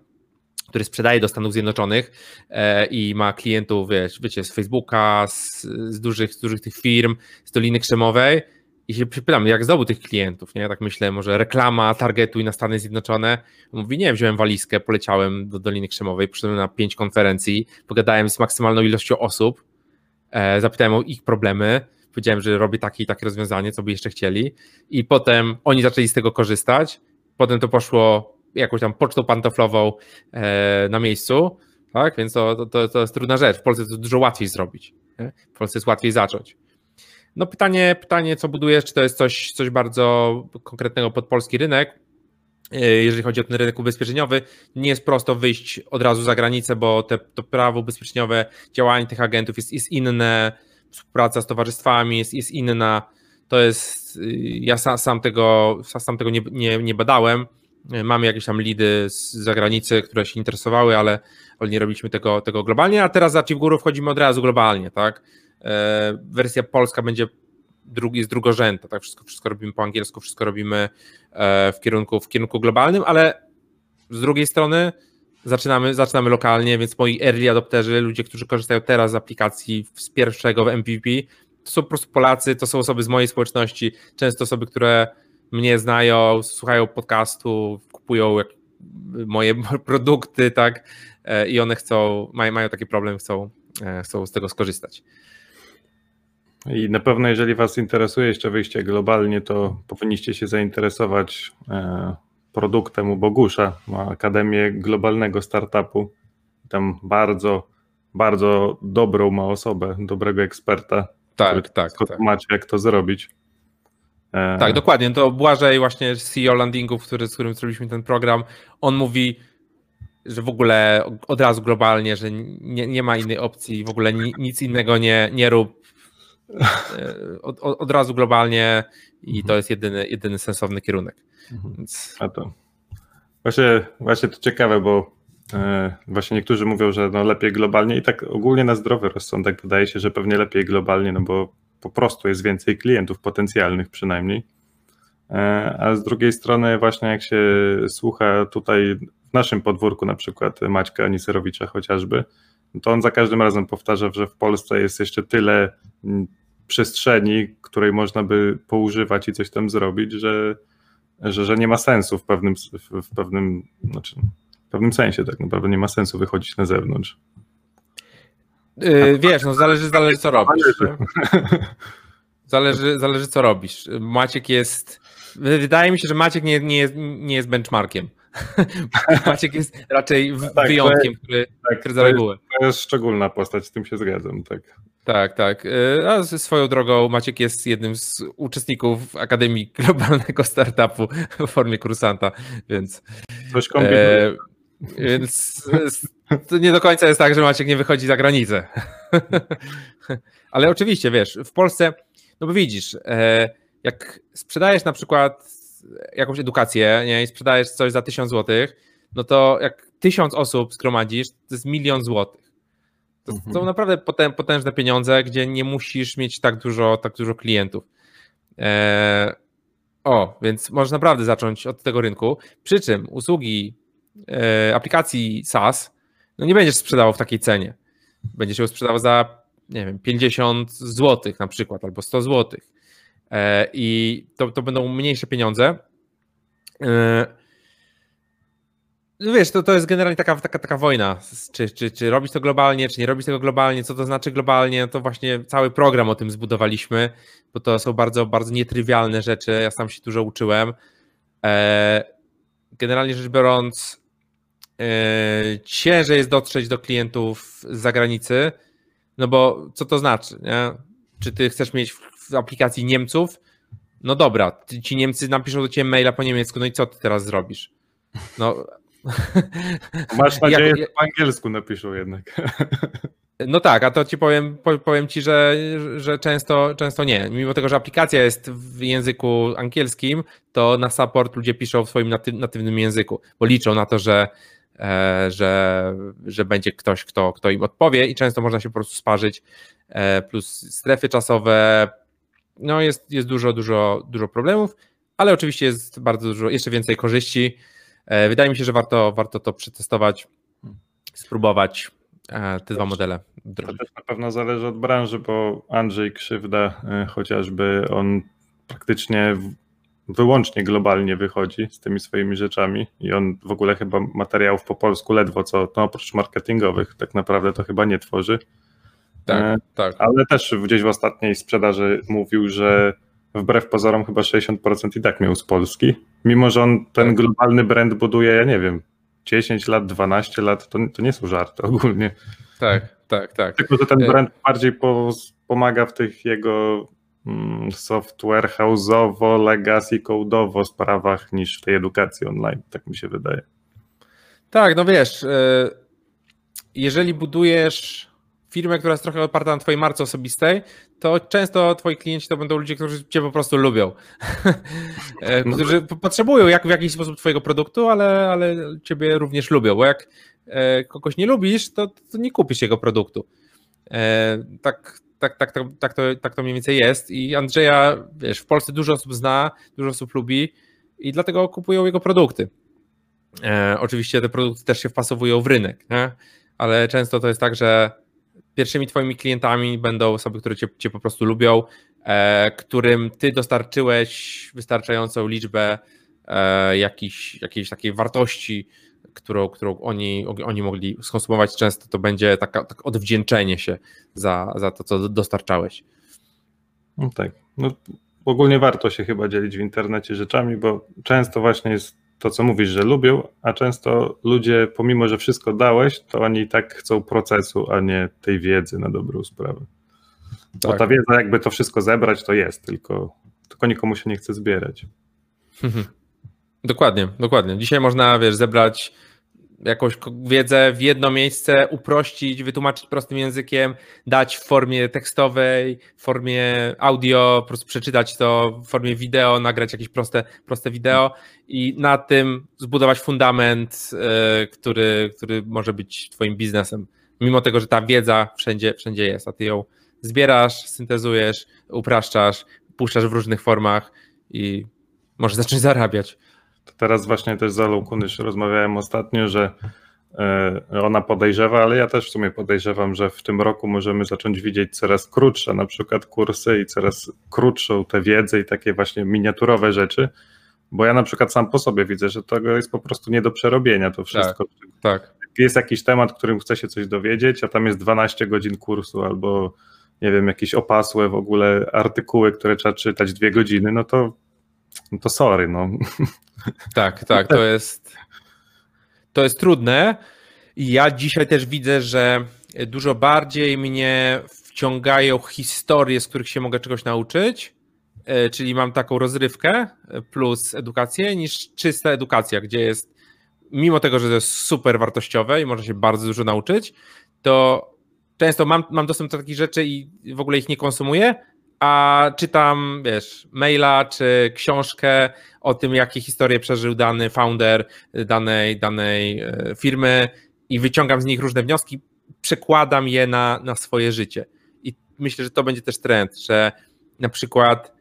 który sprzedaje do Stanów Zjednoczonych e, i ma klientów, wiesz, wiecie, z Facebooka, z, z, dużych, z dużych tych firm, z Doliny Krzemowej i się pytam, jak zdobył tych klientów, nie? Tak myślę, może reklama, targetuj na Stany Zjednoczone. Mówi, nie, wziąłem walizkę, poleciałem do Doliny Krzemowej, przyszedłem na pięć konferencji, pogadałem z maksymalną ilością osób, e, zapytałem o ich problemy, powiedziałem, że robię takie i takie rozwiązanie, co by jeszcze chcieli i potem oni zaczęli z tego korzystać, potem to poszło jakąś tam pocztą pantoflową e, na miejscu, tak, więc to, to, to jest trudna rzecz, w Polsce to dużo łatwiej zrobić, nie? w Polsce jest łatwiej zacząć. No pytanie, pytanie, co budujesz, czy to jest coś, coś bardzo konkretnego pod polski rynek, e, jeżeli chodzi o ten rynek ubezpieczeniowy, nie jest prosto wyjść od razu za granicę, bo te, to prawo ubezpieczeniowe, działanie tych agentów jest, jest inne, współpraca z towarzystwami jest, jest inna. To jest, y, ja sam, sam tego, sam tego nie, nie, nie badałem. Mamy jakieś tam lidy z zagranicy, które się interesowały, ale, nie robiliśmy tego, tego globalnie, a teraz za górę wchodzimy od razu globalnie, tak? E, wersja polska będzie drugi, jest drugorzędna, tak? Wszystko, wszystko robimy po angielsku, wszystko robimy e, w kierunku, w kierunku globalnym, ale z drugiej strony zaczynamy, zaczynamy lokalnie, więc moi early adopterzy, ludzie, którzy korzystają teraz z aplikacji z pierwszego w MVP, to są po prostu Polacy, to są osoby z mojej społeczności, często osoby, które mnie znają, słuchają podcastu, kupują moje (laughs) produkty, tak, e, i one chcą, mają, mają taki problem, chcą, chcą z tego skorzystać.
I na pewno, jeżeli Was interesuje jeszcze wyjście globalnie, to powinniście się zainteresować e, produktem u Bogusza. Ma Akademię Globalnego Startupu. Tam bardzo, bardzo dobrą ma osobę, dobrego eksperta.
Tak, tak.
tak. Macie, jak to zrobić.
Tak, dokładnie. To Błażej, właśnie CEO Landingu, który, z którym zrobiliśmy ten program, on mówi, że w ogóle od razu globalnie, że nie, nie ma innej opcji, w ogóle nic innego nie, nie rób E, od, od razu globalnie i mhm. to jest jedyny, jedyny sensowny kierunek. Mhm. Więc...
A to właśnie, właśnie to ciekawe, bo e, właśnie niektórzy mówią, że no lepiej globalnie i tak ogólnie na zdrowy rozsądek wydaje się, że pewnie lepiej globalnie, no bo po prostu jest więcej klientów potencjalnych przynajmniej. E, a z drugiej strony właśnie jak się słucha tutaj w naszym podwórku na przykład Maćka Aniserowicza chociażby, to on za każdym razem powtarza, że w Polsce jest jeszcze tyle przestrzeni, której można by poużywać i coś tam zrobić, że, że, że nie ma sensu w pewnym, w pewnym, znaczy, w pewnym sensie tak naprawdę nie ma sensu wychodzić na zewnątrz.
Yy, wiesz, no zależy, zależy co robisz. (laughs) Zależy, zależy co robisz. Maciek jest, wydaje mi się, że Maciek nie, nie, jest, nie jest benchmarkiem. (laughs) Maciek jest raczej tak, wyjątkiem, który, tak, który za regułę.
To jest szczególna postać, z tym się zgadzam, tak.
Tak, tak. Y, a swoją drogą Maciek jest jednym z uczestników Akademii Globalnego Startupu w formie kursanta, więc...
Coś kombinuje. E,
więc to nie do końca jest tak, że Maciek nie wychodzi za granicę. (laughs) Ale oczywiście, wiesz, w Polsce, no bo widzisz, e, jak sprzedajesz na przykład jakąś edukację nie, i sprzedajesz coś za tysiąc złotych, no to jak tysiąc osób zgromadzisz, to jest milion złotych. To mhm. są naprawdę potężne pieniądze, gdzie nie musisz mieć tak dużo, tak dużo klientów. Eee, o, więc możesz naprawdę zacząć od tego rynku. Przy czym usługi e, aplikacji SaaS no nie będziesz sprzedawał w takiej cenie. Będziesz ją sprzedawał za, nie wiem, 50 zł na przykład, albo 100 zł. E, I to, to będą mniejsze pieniądze. E, no wiesz, to, to jest generalnie taka, taka, taka wojna. Czy, czy, czy robić to globalnie, czy nie robić tego globalnie, co to znaczy globalnie, to właśnie cały program o tym zbudowaliśmy, bo to są bardzo, bardzo nietrywialne rzeczy. Ja sam się dużo uczyłem. E, generalnie rzecz biorąc, ciężej jest dotrzeć do klientów z zagranicy, no bo co to znaczy? Nie? Czy ty chcesz mieć w aplikacji Niemców? No dobra, ci Niemcy napiszą do ciebie maila po niemiecku, no i co ty teraz zrobisz? No, (laughs)
Masz (laughs) nadzieję, jak, że po angielsku napiszą jednak. (laughs)
No tak, a to ci powiem, powiem ci, że, że często, często nie. Mimo tego, że aplikacja jest w języku angielskim, to na support ludzie piszą w swoim naty, natywnym języku, bo liczą na to, że, e, że, że będzie ktoś, kto, kto im odpowie i często można się po prostu sparzyć. E, plus strefy czasowe, no jest, jest dużo, dużo, dużo problemów, ale oczywiście jest bardzo dużo, jeszcze więcej korzyści. E, wydaje mi się, że warto, warto to przetestować, spróbować e, te dwa modele.
To też na pewno zależy od branży, bo Andrzej Krzywda e, chociażby on praktycznie wyłącznie globalnie wychodzi z tymi swoimi rzeczami i on w ogóle chyba materiałów po polsku ledwo co, no oprócz marketingowych tak naprawdę to chyba nie tworzy. Tak, tak. Ale też gdzieś w ostatniej sprzedaży mówił, że wbrew pozorom chyba 60% i tak miał z Polski, mimo że on ten tak. globalny brand buduje, ja nie wiem, 10 lat, 12 lat, to, to nie są żarty ogólnie.
Tak, tak, tak.
Tylko, że ten e, brand bardziej po, pomaga w tych jego software house'owo, legacy code'owo sprawach niż w tej edukacji online, tak mi się wydaje.
Tak, no wiesz, e, jeżeli budujesz firmę, która jest trochę oparta na twojej marce osobistej, to często twoi klienci to będą ludzie, którzy cię po prostu lubią. (laughs) E, no którzy potrzebują jak, w jakiś sposób twojego produktu, ale, ale ciebie również lubią, bo jak e, kogoś nie lubisz, to, to nie kupisz jego produktu. E, tak, tak, tak, tak, tak, to, tak to mniej więcej jest i Andrzeja, wiesz, w Polsce dużo osób zna, dużo osób lubi i dlatego kupują jego produkty. oczywiście te produkty też się wpasowują w rynek, nie? ale często to jest tak, że pierwszymi twoimi klientami będą osoby, które cię, cię po prostu lubią, e, którym ty dostarczyłeś wystarczającą liczbę e, jakiejś, jakiejś takiej wartości, którą, którą oni, oni mogli skonsumować. Często to będzie taka, tak odwdzięczenie się za, za to, co dostarczałeś.
No tak. No, ogólnie warto się chyba dzielić w internecie rzeczami, bo często właśnie jest to, co mówisz, że lubią, a często ludzie, pomimo że wszystko dałeś, to oni i tak chcą procesu, a nie tej wiedzy na dobrą sprawę. Tak. Bo ta wiedza, jakby to wszystko zebrać, to jest, tylko, tylko nikomu się nie chce zbierać. (laughs)
Dokładnie, dokładnie. Dzisiaj można, wiesz, zebrać jakąś wiedzę w jedno miejsce, uprościć, wytłumaczyć prostym językiem, dać w formie tekstowej, w formie audio, po prostu przeczytać to w formie wideo, nagrać jakieś proste, proste wideo i na tym zbudować fundament, e, który, który może być twoim biznesem. Mimo tego, że ta wiedza wszędzie, wszędzie jest, a ty ją zbierasz, syntezujesz, upraszczasz, puszczasz w różnych formach i możesz zacząć zarabiać.
To teraz właśnie też z Alą Kunysz rozmawiałem ostatnio, że e, ona podejrzewa, ale ja też w sumie podejrzewam, że w tym roku możemy zacząć widzieć coraz krótsze na przykład kursy i coraz krótszą tę wiedzę i takie właśnie miniaturowe rzeczy, bo ja na przykład sam po sobie widzę, że tego jest po prostu nie do przerobienia to wszystko.
Tak, tak.
Jest jakiś temat, którym chce się coś dowiedzieć, a tam jest 12 godzin kursu albo nie wiem, jakieś opasłe w ogóle artykuły, które trzeba czytać dwie godziny, no to, no to sorry, no.
Tak, tak, to jest to jest trudne. I ja dzisiaj też widzę, że dużo bardziej mnie wciągają historie, z których się mogę czegoś nauczyć, e, czyli mam taką rozrywkę plus edukację, niż czysta edukacja, gdzie jest, mimo tego, że to jest super wartościowe i można się bardzo dużo nauczyć, to często mam, mam dostęp do takich rzeczy i w ogóle ich nie konsumuję, a czytam, wiesz, maila czy książkę o tym, jakie historie przeżył dany founder danej, danej e, firmy i wyciągam z nich różne wnioski, przekładam je na, na swoje życie. I myślę, że to będzie też trend, że na przykład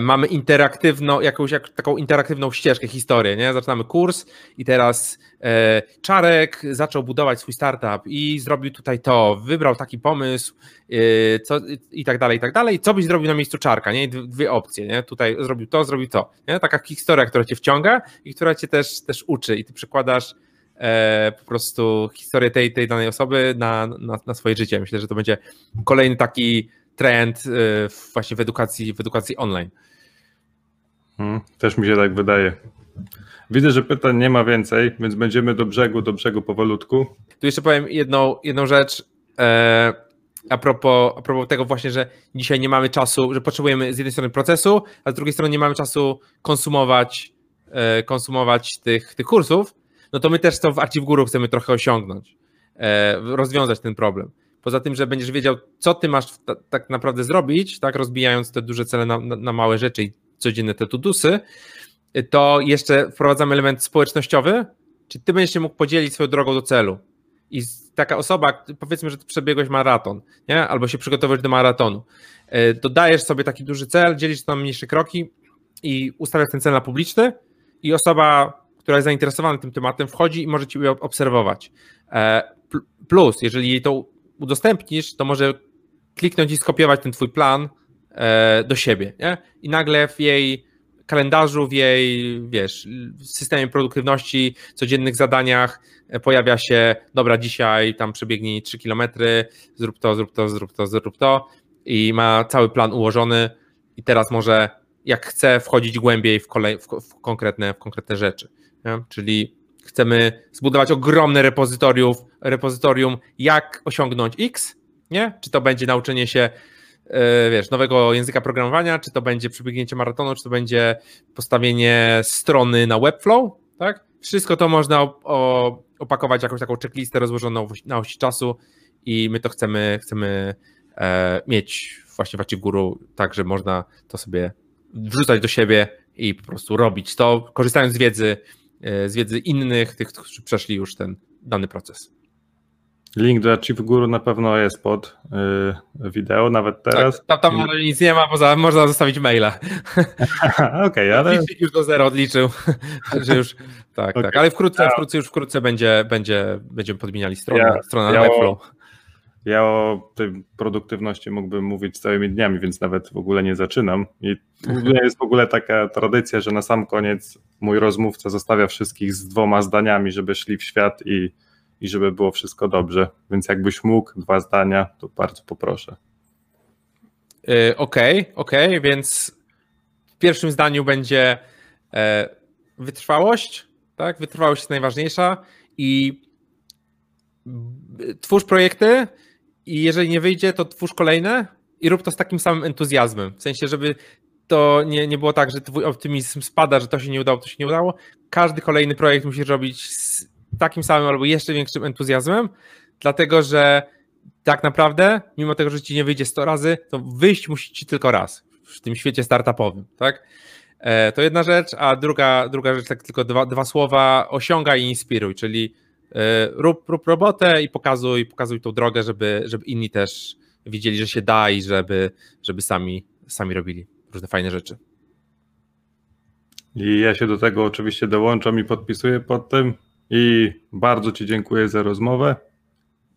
mamy interaktywną, jakąś jak, taką interaktywną ścieżkę, historię, nie? Zaczynamy kurs i teraz e, Czarek zaczął budować swój startup i zrobił tutaj to, wybrał taki pomysł e, co, i tak dalej, i tak dalej. Co byś zrobił na miejscu Czarka, nie? Dwie opcje, nie? Tutaj zrobił to, zrobił to, nie? Taka historia, która cię wciąga i która cię też, też uczy i ty przekładasz e, po prostu historię tej, tej danej osoby na, na, na swoje życie. Myślę, że to będzie kolejny taki trend y, właśnie w edukacji, w edukacji online.
Hmm, też mi się tak wydaje. Widzę, że pytań nie ma więcej, więc będziemy do brzegu, do brzegu powolutku.
Tu jeszcze powiem jedną, jedną rzecz. E, a propos, a propos tego właśnie, że dzisiaj nie mamy czasu, że potrzebujemy z jednej strony procesu, a z drugiej strony nie mamy czasu konsumować, e, konsumować tych, tych kursów, no to my też to w Archive Guru chcemy trochę osiągnąć, e, rozwiązać ten problem. Poza tym, że będziesz wiedział, co ty masz tak naprawdę zrobić, tak, rozbijając te duże cele na, na, na małe rzeczy i codzienne te tudusy, to jeszcze wprowadzamy element społecznościowy, czyli ty będziesz się mógł podzielić swoją drogą do celu. I taka osoba, powiedzmy, że ty przebiegłeś maraton, nie? albo się przygotowujesz do maratonu, e, dodajesz sobie taki duży cel, dzielisz to na mniejsze kroki i ustawiasz ten cel na publiczny i osoba, która jest zainteresowana tym tematem, wchodzi i może cię obserwować. E, plus, jeżeli jej to udostępnisz, to może kliknąć i skopiować ten twój plan e, do siebie. Nie? I nagle w jej kalendarzu, w jej, wiesz, systemie produktywności, codziennych zadaniach e, pojawia się, dobra, dzisiaj tam przebiegnij 3 km, zrób to, zrób to, zrób to, zrób to i ma cały plan ułożony i teraz może jak chce wchodzić głębiej w, kolej, w, w konkretne, w konkretne rzeczy. Nie? Czyli chcemy zbudować ogromne repozytorium, repozytorium, jak osiągnąć X, nie? Czy to będzie nauczenie się E, wiesz, nowego języka programowania, czy to będzie przebiegnięcie maratonu, czy to będzie postawienie strony na Webflow, tak? Wszystko to można opakować jakąś taką checklistę rozłożoną na osi czasu i my to chcemy, chcemy e, mieć właśnie w Achieve Guru, tak, że można to sobie wrzucać do siebie i po prostu robić to, korzystając z wiedzy, e, z wiedzy innych, tych, którzy przeszli już ten dany proces.
Link do Achieve Guru na pewno jest pod y, wideo, nawet teraz.
Tak, tam, tam nic nie ma, poza można zostawić maila.
Okej, okay, ale...
już do zero odliczył, (laughs) że już, tak, okay. tak, ale wkrótce, wkrótce już wkrótce będzie, będzie, będziemy podmieniali stronę, ja, stronę ja. O,
ja o tej produktywności mógłbym mówić całymi dniami, więc nawet w ogóle nie zaczynam. I jest w ogóle taka tradycja, że na sam koniec mój rozmówca zostawia wszystkich z dwoma zdaniami, żeby szli w świat i i żeby było wszystko dobrze. Więc jakbyś mógł dwa zdania, to bardzo poproszę.
Okej, okej, okay, okay, więc w pierwszym zdaniu będzie e, wytrwałość, tak? Wytrwałość jest najważniejsza i twórz projekty i jeżeli nie wyjdzie, to twórz kolejne i rób to z takim samym entuzjazmem. W sensie, żeby to nie, nie było tak, że twój optymizm spada, że to się nie udało, to się nie udało. Każdy kolejny projekt musisz robić z takim samym albo jeszcze większym entuzjazmem, dlatego że tak naprawdę, mimo tego, że ci nie wyjdzie 100 razy, to wyjść musi ci tylko raz w tym świecie startupowym, tak? E, to jedna rzecz, a druga, druga rzecz, tak tylko dwa, dwa słowa, osiągaj i inspiruj, czyli e, rób, rób robotę i pokazuj, pokazuj tą drogę, żeby, żeby inni też widzieli, że się da i żeby, żeby sami, sami robili różne fajne rzeczy.
I ja się do tego oczywiście dołączam i podpisuję pod tym. I bardzo Ci dziękuję za rozmowę.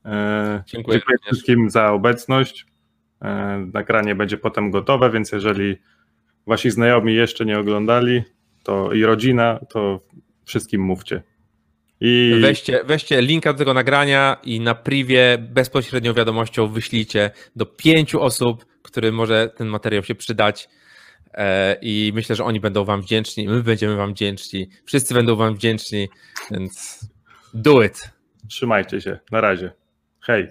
E, dziękuję,
dziękuję wszystkim za obecność. E, nagranie będzie potem gotowe, więc jeżeli Wasi znajomi jeszcze nie oglądali, to i rodzina, to wszystkim mówcie.
I... Weźcie, weźcie linka do tego nagrania i na privie bezpośrednią wiadomością wyślijcie do pięciu osób, którym może ten materiał się przydać. E, i myślę, że oni będą Wam wdzięczni, my będziemy Wam wdzięczni, wszyscy będą Wam wdzięczni, więc do it.
Trzymajcie się, na razie. Hej.